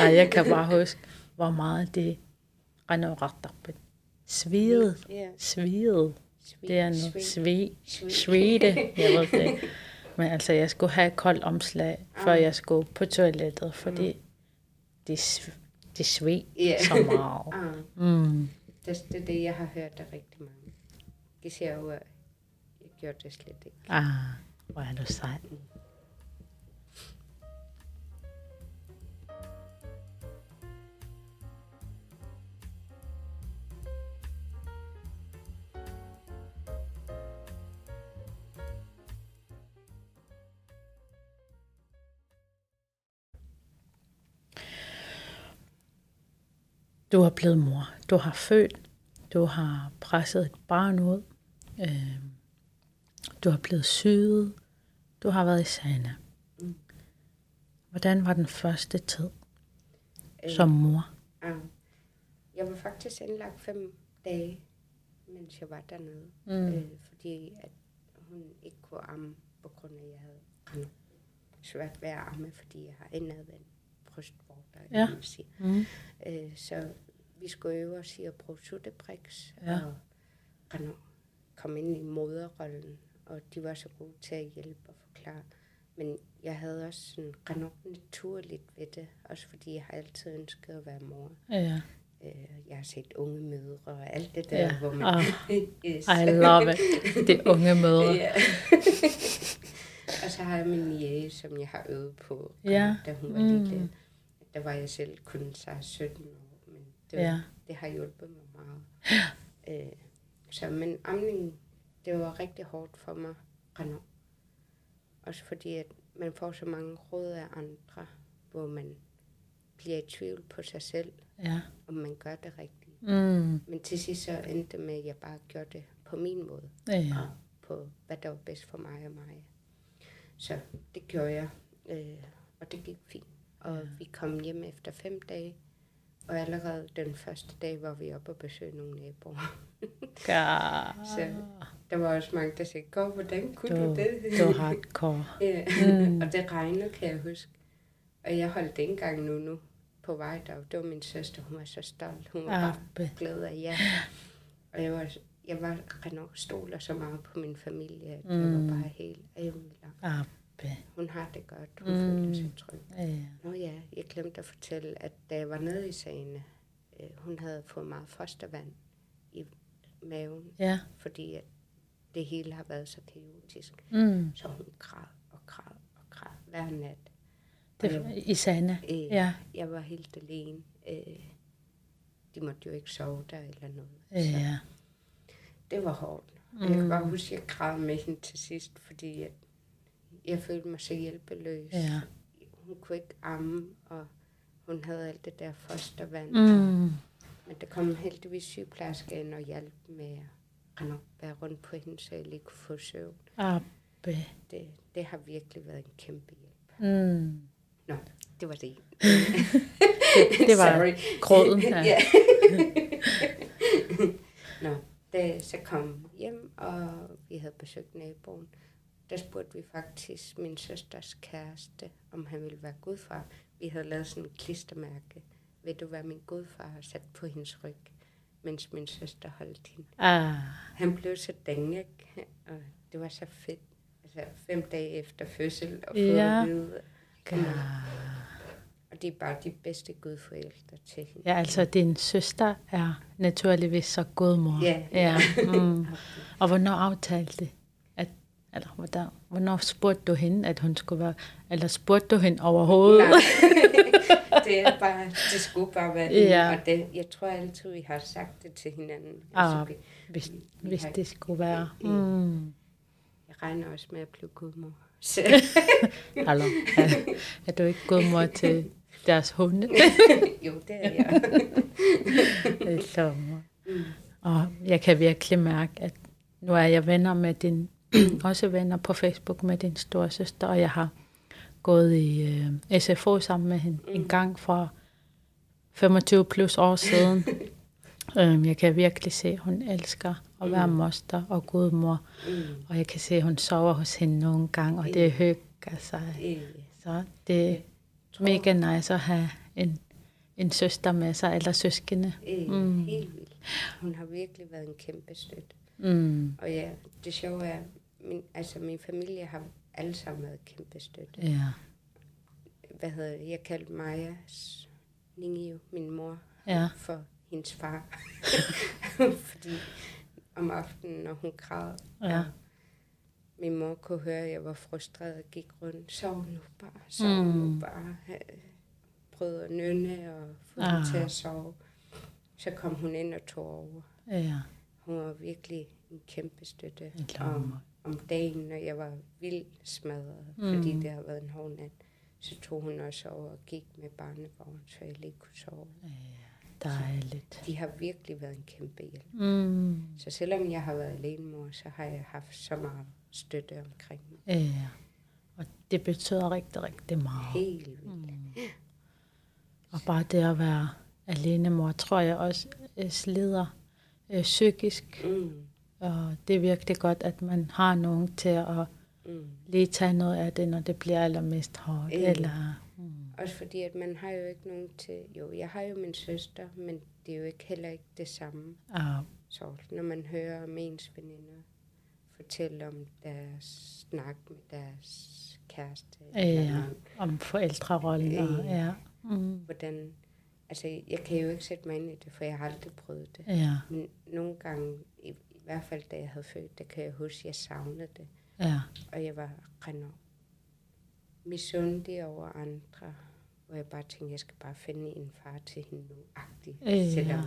Ej, jeg kan bare huske, hvor meget det render. Sviget. Ja, Sviget. sved, Det er sved. Sved. Svede. Jeg ved det. Men altså, jeg skulle have et koldt omslag, før jeg skulle på toilettet, fordi det, sv- det sved Ja. så meget. Ah, Mm. det, det er det, jeg har hørt af rigtig mange. De siger jo, at jeg gjorde det slet ikke. Ah, hvor er du sej. Du er blevet mor. Du har født. Du har presset et barn ud. Øh, Du har blevet syet. Du har været i Sana. Mm. Hvordan var den første tid Øh, som mor? ja. Jeg var faktisk indlagt fem dage, mens jeg var dernede. Mm. Øh, fordi at hun ikke kunne amme, på grund af, at jeg havde svært ved at amme, fordi jeg har indadvendt brystvorter. Ja. Mm. Øh, så vi skulle øve os i at bruge suttebriks Ja. og rende, komme ind i moderrollen. Og de var så gode til at hjælpe og forklare. Men jeg havde også sådan rende naturligt ved det, også fordi jeg har altid ønsket at være mor. Ja. Øh, jeg har set unge mødre og alt det der, Ja. hvor man... Ah, yes. I love it. Det unge mødre. Ja. og så har jeg min jæge, som jeg har øvet på, Ja. da hun var Mm. lille. Der var jeg selv kun så 17 år, Ja. det har hjulpet mig meget. øh, så, men amningen, det var rigtig hårdt for mig, Renaud. Også fordi, at man får så mange råd af andre, hvor man bliver i tvivl på sig selv, Ja. om man gør det rigtigt. Mm. Men til sidst så endte det med, at jeg bare gjorde det på min måde Ja. og på, hvad der var bedst for mig og mig. Så det gjorde jeg, øh, og det gik fint. Og ja. vi kom hjem efter fem dage, og allerede den første dag var vi oppe og besøge nogle naboer. Ja. Så der var også mange, der sagde, gå, hvordan kunne Du, du, det? du er hardcore. ja. Mm. og det regnede, kan jeg huske. Og jeg holdt ikke engang nu, nu på vej der. Det var min søster, hun var så stolt. Hun var bare Abbe. glad af ja. Og jeg var, jeg var Renaud stoler så meget på min familie, at jeg Mm. var bare helt ævlig. Hun har det godt. Hun Mm. føler sig tryg. Ja. Nå ja, jeg glemte at fortælle, at da jeg var nede i sagen, øh, hun havde fået meget fostervand i maven, Ja. fordi at det hele har været så kaotisk. Mm. Så hun græd og græd og græd hver nat. Det var i Sanne. Øh, Ja. Jeg var helt alene. Øh, de måtte jo ikke sove der eller noget. Så Ja. det var hårdt. Mm. Jeg kan bare huske, at jeg græd med hende til sidst, fordi jeg, jeg følte mig så hjælpeløs. Ja. Hun kunne ikke amme, og hun havde alt det der fostervand. Mm. Men der kom heldigvis sygeplejerske ind og hjalp med at være rundt på hende, så jeg lige kunne få søvn. Abbe. Det, det har virkelig været en kæmpe hjælp. Mm. Nå, det var det. Det, det var gråden. Ja. Nå, da så kom hjem, og vi havde besøgt naboen. Der spurgte vi faktisk min søsters kæreste, om han ville være gudfar. Vi havde lavet sådan en klistermærke. Ved du, hvad min gudfar har sat på hendes ryg, mens min søster holdt hende? Ah. Han blev så dænge, og det var så fedt. Altså fem dage efter fødsel, og få Ja. at vide, Ja. og det er bare de bedste gudforældre til hende. Ja, altså din søster er naturligvis så god mor. Ja. ja. Mm. Og hvornår aftalte det? Eller hvornår, hvornår spurgte du hende, at hun skulle være... Eller spurgte du hende overhovedet? Nej. det er bare, det skulle bare være det. Ja. Og det, jeg tror altid, vi har sagt det til hinanden. Ah, Altså, vi, Hvis, vi hvis har- det skulle være. Ja. Mm. jeg regner også med at blive gudmor. Så, Hallo. Er, er du ikke god mor til deres hunde? jo, det er jeg. Det er. Mm. Og jeg kan virkelig mærke, at nu er jeg venner med din, også venner på Facebook med din store søster, og jeg har gået i øh, SFO sammen med hende mm. en gang for 25 plus år siden. øhm, jeg kan virkelig se, at hun elsker at være moster og gudmor, Mm. og jeg kan se, at hun sover hos hende nogle gange, og det hygger sig. Øh, Så det er mega nice at have en, en søster med sig, eller søskende. Mm. Helt vildt. Hun har virkelig været en kæmpe støtte. Mm. Og ja, det sjove er, min, altså min familie har alle sammen været kæmpe støtte. Ja. Hvad hedder det? Jeg kaldte Majas Ningio, min mor, Ja. for hendes far. Fordi om aftenen, når hun græd, Ja. min mor kunne høre, at jeg var frustreret og gik rundt. Sov nu bare, sov mm. Nu bare. Prøvede at nynne og få ah. Hende til at sove. Så kom hun ind og tog over. Ja. Hun var virkelig en kæmpe støtte En om, dagen, når jeg var vildt smadret, mm. Fordi det har været en hård nat. Så tog hun også over og gik med barnevogn, så jeg lige kunne sove. Dejligt. De har virkelig været en kæmpe hjælp. Mm. Så selvom jeg har været alenemor, så har jeg haft så meget støtte omkring mig. Ja. Og det betyder rigtig, rigtig meget. Helt vildt. Mm. Og bare det at være alene mor, tror jeg også øh, slider øh, psykisk. Mm. Og det er virkelig godt, at man har nogen til at Mm. lige tage noget af det, når det bliver allermest hårdt. Ja. Eller, mm. Også fordi, at man har jo ikke nogen til... Jo, jeg har jo min søster, men det er jo ikke heller ikke det samme. og, Så når man hører om ens veninder fortælle om deres snak med deres kæreste, eller ja, mand, om forældrerollen. Øh. ja. Mm. hvordan... Altså, jeg kan jo ikke sætte mig ind i det, for jeg har aldrig prøvet det. ja, Men nogle gange, hvert fald da jeg havde født, det kan jeg huske, jeg savnede det. ja, Og jeg var render misundelig over andre, hvor jeg bare tænkte, jeg skal bare finde en far til hende nu, agtig. Ja. Selvom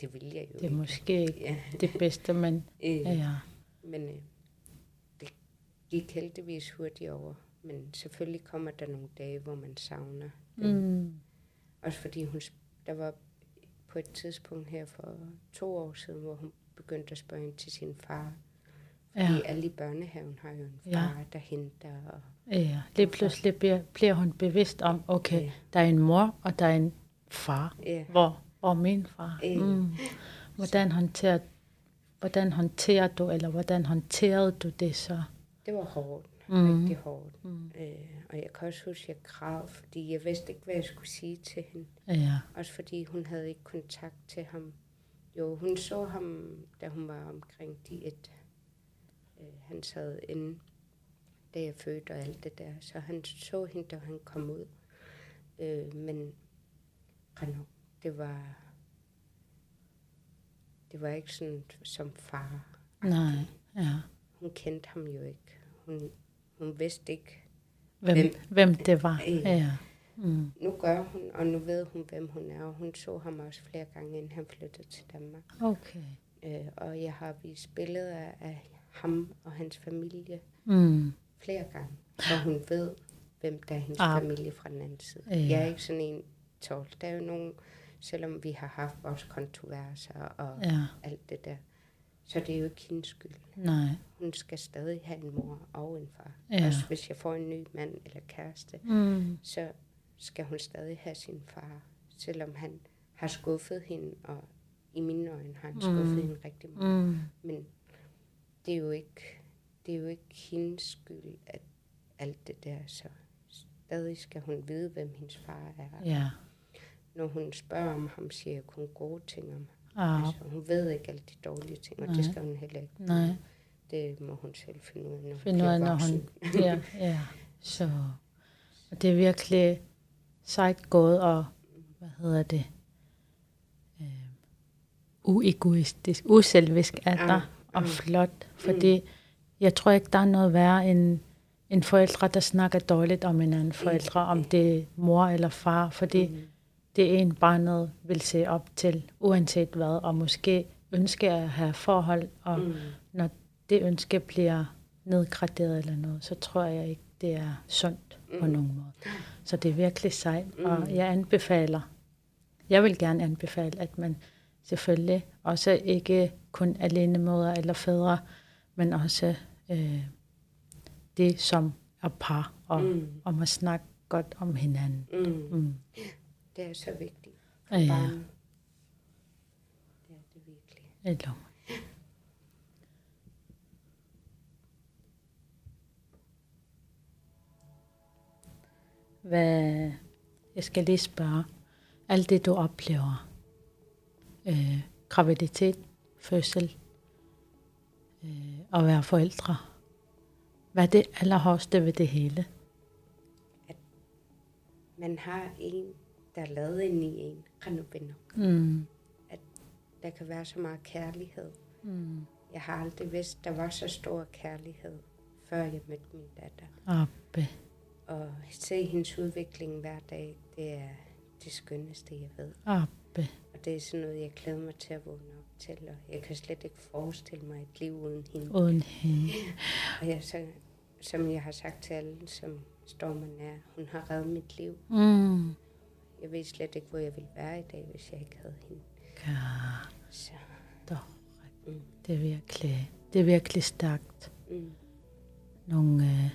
det ville jeg jo det er ikke. måske ikke Ja. det bedste, men Øh, ja, Men øh, det gik heldigvis hurtigt over. Men selvfølgelig kommer der nogle dage, hvor man savner dem. mm. Også fordi hun, der var på et tidspunkt her for to år siden, hvor hun begyndte at spørge ind til sin far. Fordi ja, alle i børnehaven har jo en Ja. far, der henter. Og, ja. Lige pludselig bliver, bliver hun bevidst om, okay, Ja. der er en mor, og der er en far. ja, Hvor, hvor er min far? Ja. Mm. Hvordan håndterer hvordan håndterer du, eller hvordan håndterede du det så? det var hårdt. Mm. Rigtig hårdt. Mm. Øh, og jeg kan også huske, at jeg græd, fordi jeg vidste ikke, hvad jeg skulle sige til hende. Ja, Også fordi hun havde ikke kontakt til ham. Jo, hun så ham, da hun var omkring de et. Øh, han sad inde, da jeg fødte og alt det der. Så han så hende, da han kom ud. Øh, men Renaud, det var... Det var ikke sådan som far. nej, ja. Hun kendte ham jo ikke. Hun, hun vidste ikke. Hvem, Hvem- hvem det var. Ja. Ja. Mm. Nu gør hun, og nu ved hun, hvem hun er. Og hun så ham også flere gange, inden han flyttede til Danmark. Okay. Øh, og jeg har vist billeder af ham og hans familie Mm. flere gange, så hun ved, hvem der er hendes Ah. familie fra den anden side. Ja. Jeg er ikke sådan en tål. Der er jo nogen, selvom vi har haft vores kontroverser og. Ja, alt det der, så det er jo ikke hendes skyld. nej. Hun skal stadig have en mor og en far. Ja. Også hvis jeg får en ny mand eller kæreste, Mm. så skal hun stadig have sin far, selvom han har skuffet hende, og i mine øjne har han skuffet Mm. hende rigtig meget. Mm. Men det er jo ikke, det er jo ikke hendes skyld, at alt det der, så stadig skal hun vide, hvem hendes far er. Ja. Når hun spørger om ham, siger jeg kun gode ting om ham. Ah, Altså, hun ved ikke alle de dårlige ting, og Nej. det skal hun heller ikke. nej. Det må hun selv finde ud af, når hun Finde bliver når voksen. hun bliver, ja. Så og det er virkelig sejt gået og, hvad hedder det, øh, uegoistisk, uselvisk af dig, Ah, og mm. flot, fordi jeg tror ikke, der er noget værre end en forældre, der snakker dårligt om en anden forældre, om det er mor eller far, fordi Mm. det er en barnet vil se op til, uanset hvad, og måske ønske at have forhold, og Mm. når det ønske bliver nedgraderet eller noget, så tror jeg ikke, det er sundt på Mm. nogen måde. Så det er virkelig sejt, Mm. og jeg anbefaler, jeg vil gerne anbefale, at man selvfølgelig også ikke kun alene mødre eller fædre, men også øh, det, som er par, og Mm. om at snakke godt om hinanden. Mm. Mm. Det er så vigtigt for Ja. barnet. Det er det virkelig. Eller, Hvad, jeg skal lige spørge, alt det du oplever, øh, graviditet, fødsel, øh, og være forældre, hvad er det allerhårdeste ved det hele? Man har en, der er lavet ind i en, renovinder. Mm. Der kan være så meget kærlighed. Mm. Jeg har aldrig vidst, der var så stor kærlighed, før jeg mødte min datter. Abbe. Og se hendes udvikling hver dag, det er det skønneste, jeg ved. Abbe. Og det er sådan noget, jeg glæder mig til at vågne op til, og jeg kan slet ikke forestille mig et liv uden hende. Uden hende. Og jeg, så, som jeg har sagt til alle, som står mig nær, hun har reddet mit liv. Mm. Jeg ved slet ikke, hvor jeg ville være i dag, hvis jeg ikke havde hende. Ja, Så, dog. mm, Det er virkelig, det er virkelig stærkt. mm, nogle øh,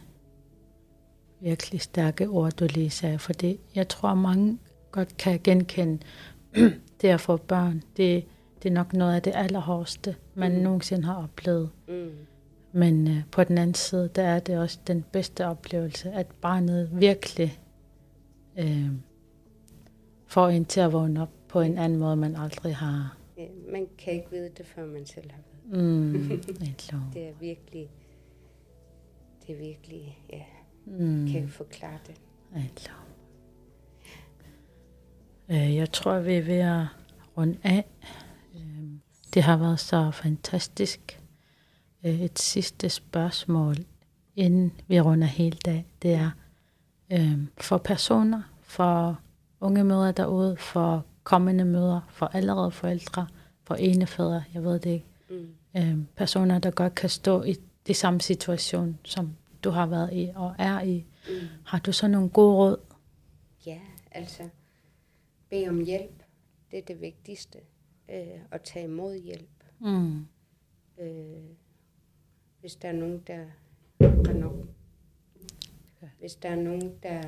virkelig stærke ord, du lige sagde, for det, jeg tror, mange godt kan genkende det at få børn. Det, det er nok noget af det allerhårdeste, man mm. nogensinde har oplevet. Mm. Men øh, på den anden side, der er det også den bedste oplevelse, at barnet virkelig øh, får en til at vågne op på en anden måde, man aldrig har. Ja, man kan ikke vide det, før man selv har været. Mm, det er virkelig, det er virkelig, ja, mm. kan forklare det. Øh, jeg tror, vi er ved at runde af. Øh, det har været så fantastisk. Øh, et sidste spørgsmål, inden vi runder hele dag, det er for personer, for unge mødre derude, for kommende mødre, for allerede forældre, for enefædre, jeg ved det ikke. Mm. personer, der godt kan stå i det samme situation, som du har været i og er i. Mm. Har du så nogle gode råd? Ja, altså bed om hjælp. Det er det vigtigste. Øh, at tage imod hjælp. Mm. Øh, hvis der er nogen, der render Hvis der er nogen, der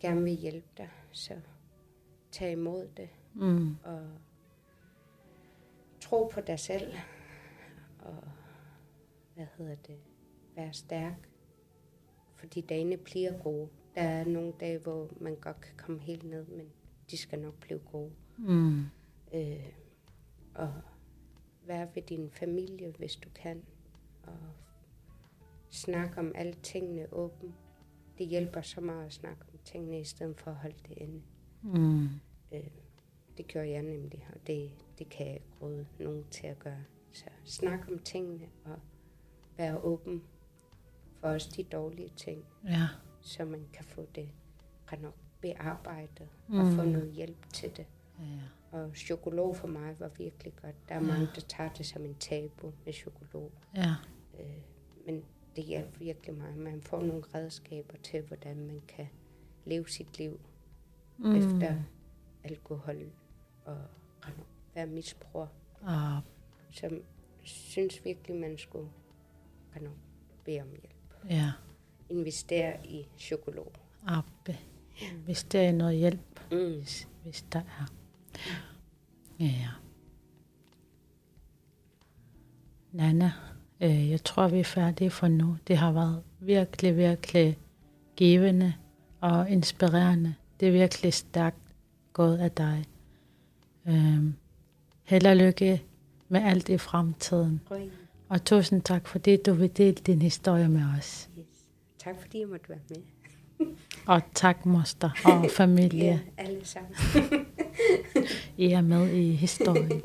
gerne vil hjælpe dig, så tag imod det. Mm. Og tro på dig selv. Og hvad hedder det? Vær stærk. Fordi dagene bliver gode. Der er nogle dage, hvor man godt kan komme helt ned, men de skal nok blive gode. Mm. Øh, og være ved din familie, hvis du kan. Og snakke om alle tingene åben. Det hjælper så meget at snakke om tingene, i stedet for at holde det inde. Mm. Øh, det gør jeg nemlig, og det, det kan jeg ikke råde nogen til at gøre. Så snak om tingene og være åben for også de dårlige ting. Ja så man kan få det bearbejdet mm. og få mm. noget hjælp til det. Ja. Og chokolade for mig var virkelig godt. Der er ja. mange, der tager det som en tabu med chokolade. Ja. Øh, men det hjælper virkelig meget. Man får nogle redskaber til, hvordan man kan leve sit liv mm. efter alkohol og være misbruger. Ah. Så synes virkelig, man skulle bede om hjælp. Ja investere i chokolade. Abbe. Investere i noget hjælp, mm. hvis, hvis der er. Ja. Nana, øh, jeg tror, vi er færdige for nu. Det har været virkelig, virkelig givende og inspirerende. Det er virkelig stærkt gået af dig. Øh, held og lykke med alt i fremtiden. Og tusind tak, fordi du vil dele din historie med os. Tak fordi jeg måtte være med. og tak moster og familie. ja, alle sammen. I er med i historien.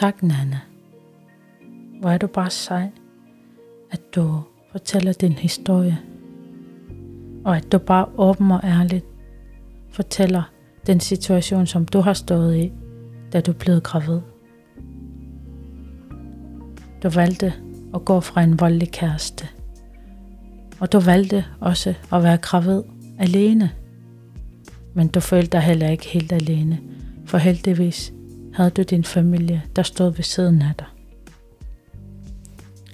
Tak, Nana. Hvor er du bare sej, at du fortæller din historie. Og at du bare åben og ærligt fortæller den situation, som du har stået i, da du blev gravid. Du valgte at gå fra en voldelig kæreste. Og du valgte også at være gravid alene. Men du følte dig heller ikke helt alene, for heldigvis havde du din familie, der stod ved siden af dig.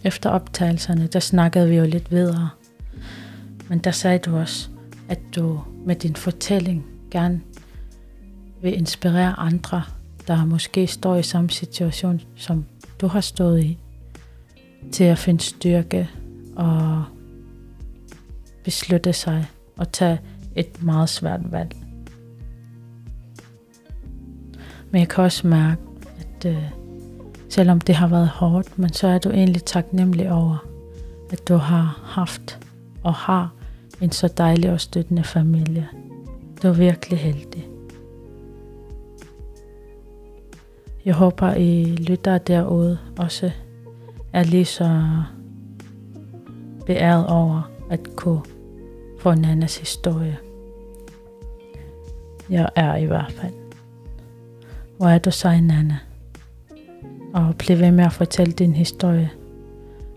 Efter optagelserne, der snakkede vi jo lidt videre. Men der sagde du også, at du med din fortælling gerne vil inspirere andre, der måske står i samme situation, som du har stået i, til at finde styrke og beslutte sig og tage et meget svært valg. Men jeg kan også mærke, at øh, selvom det har været hårdt, men så er du egentlig taknemmelig over, at du har haft og har en så dejlig og støttende familie. Du er virkelig heldig. Jeg håber, I lytter derude også er lige så beæret over at kunne få en andens historie. Jeg er i hvert fald. Hvor er du sej, Nana? Og bliv ved med at fortælle din historie.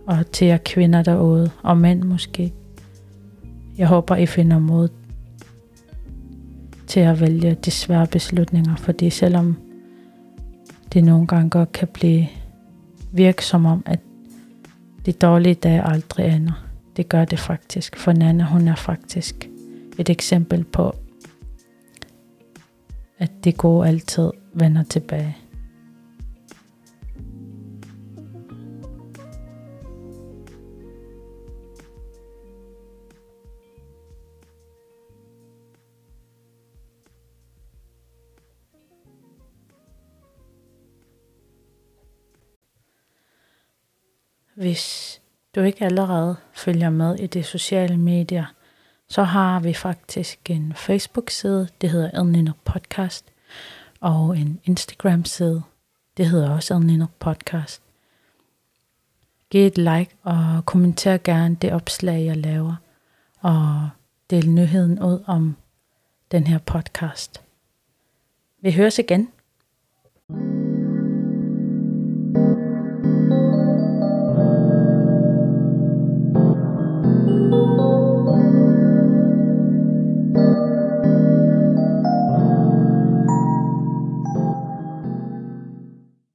Og til jer kvinder derude, og mænd måske. Jeg håber, I finder mod til at vælge de svære beslutninger, fordi selvom det nogle gange godt kan blive virke som om, at de dårlige dage aldrig ender. Det gør det faktisk, for Nana hun er faktisk et eksempel på, at det gode altid vender tilbage. Hvis du ikke allerede følger med i de sociale medier, så har vi faktisk en Facebook-side, det hedder Adnino Podcast, og en Instagram-side, det hedder også Adnino Podcast. Giv et like og kommenter gerne det opslag, jeg laver, og del nyheden ud om den her podcast. Vi høres igen.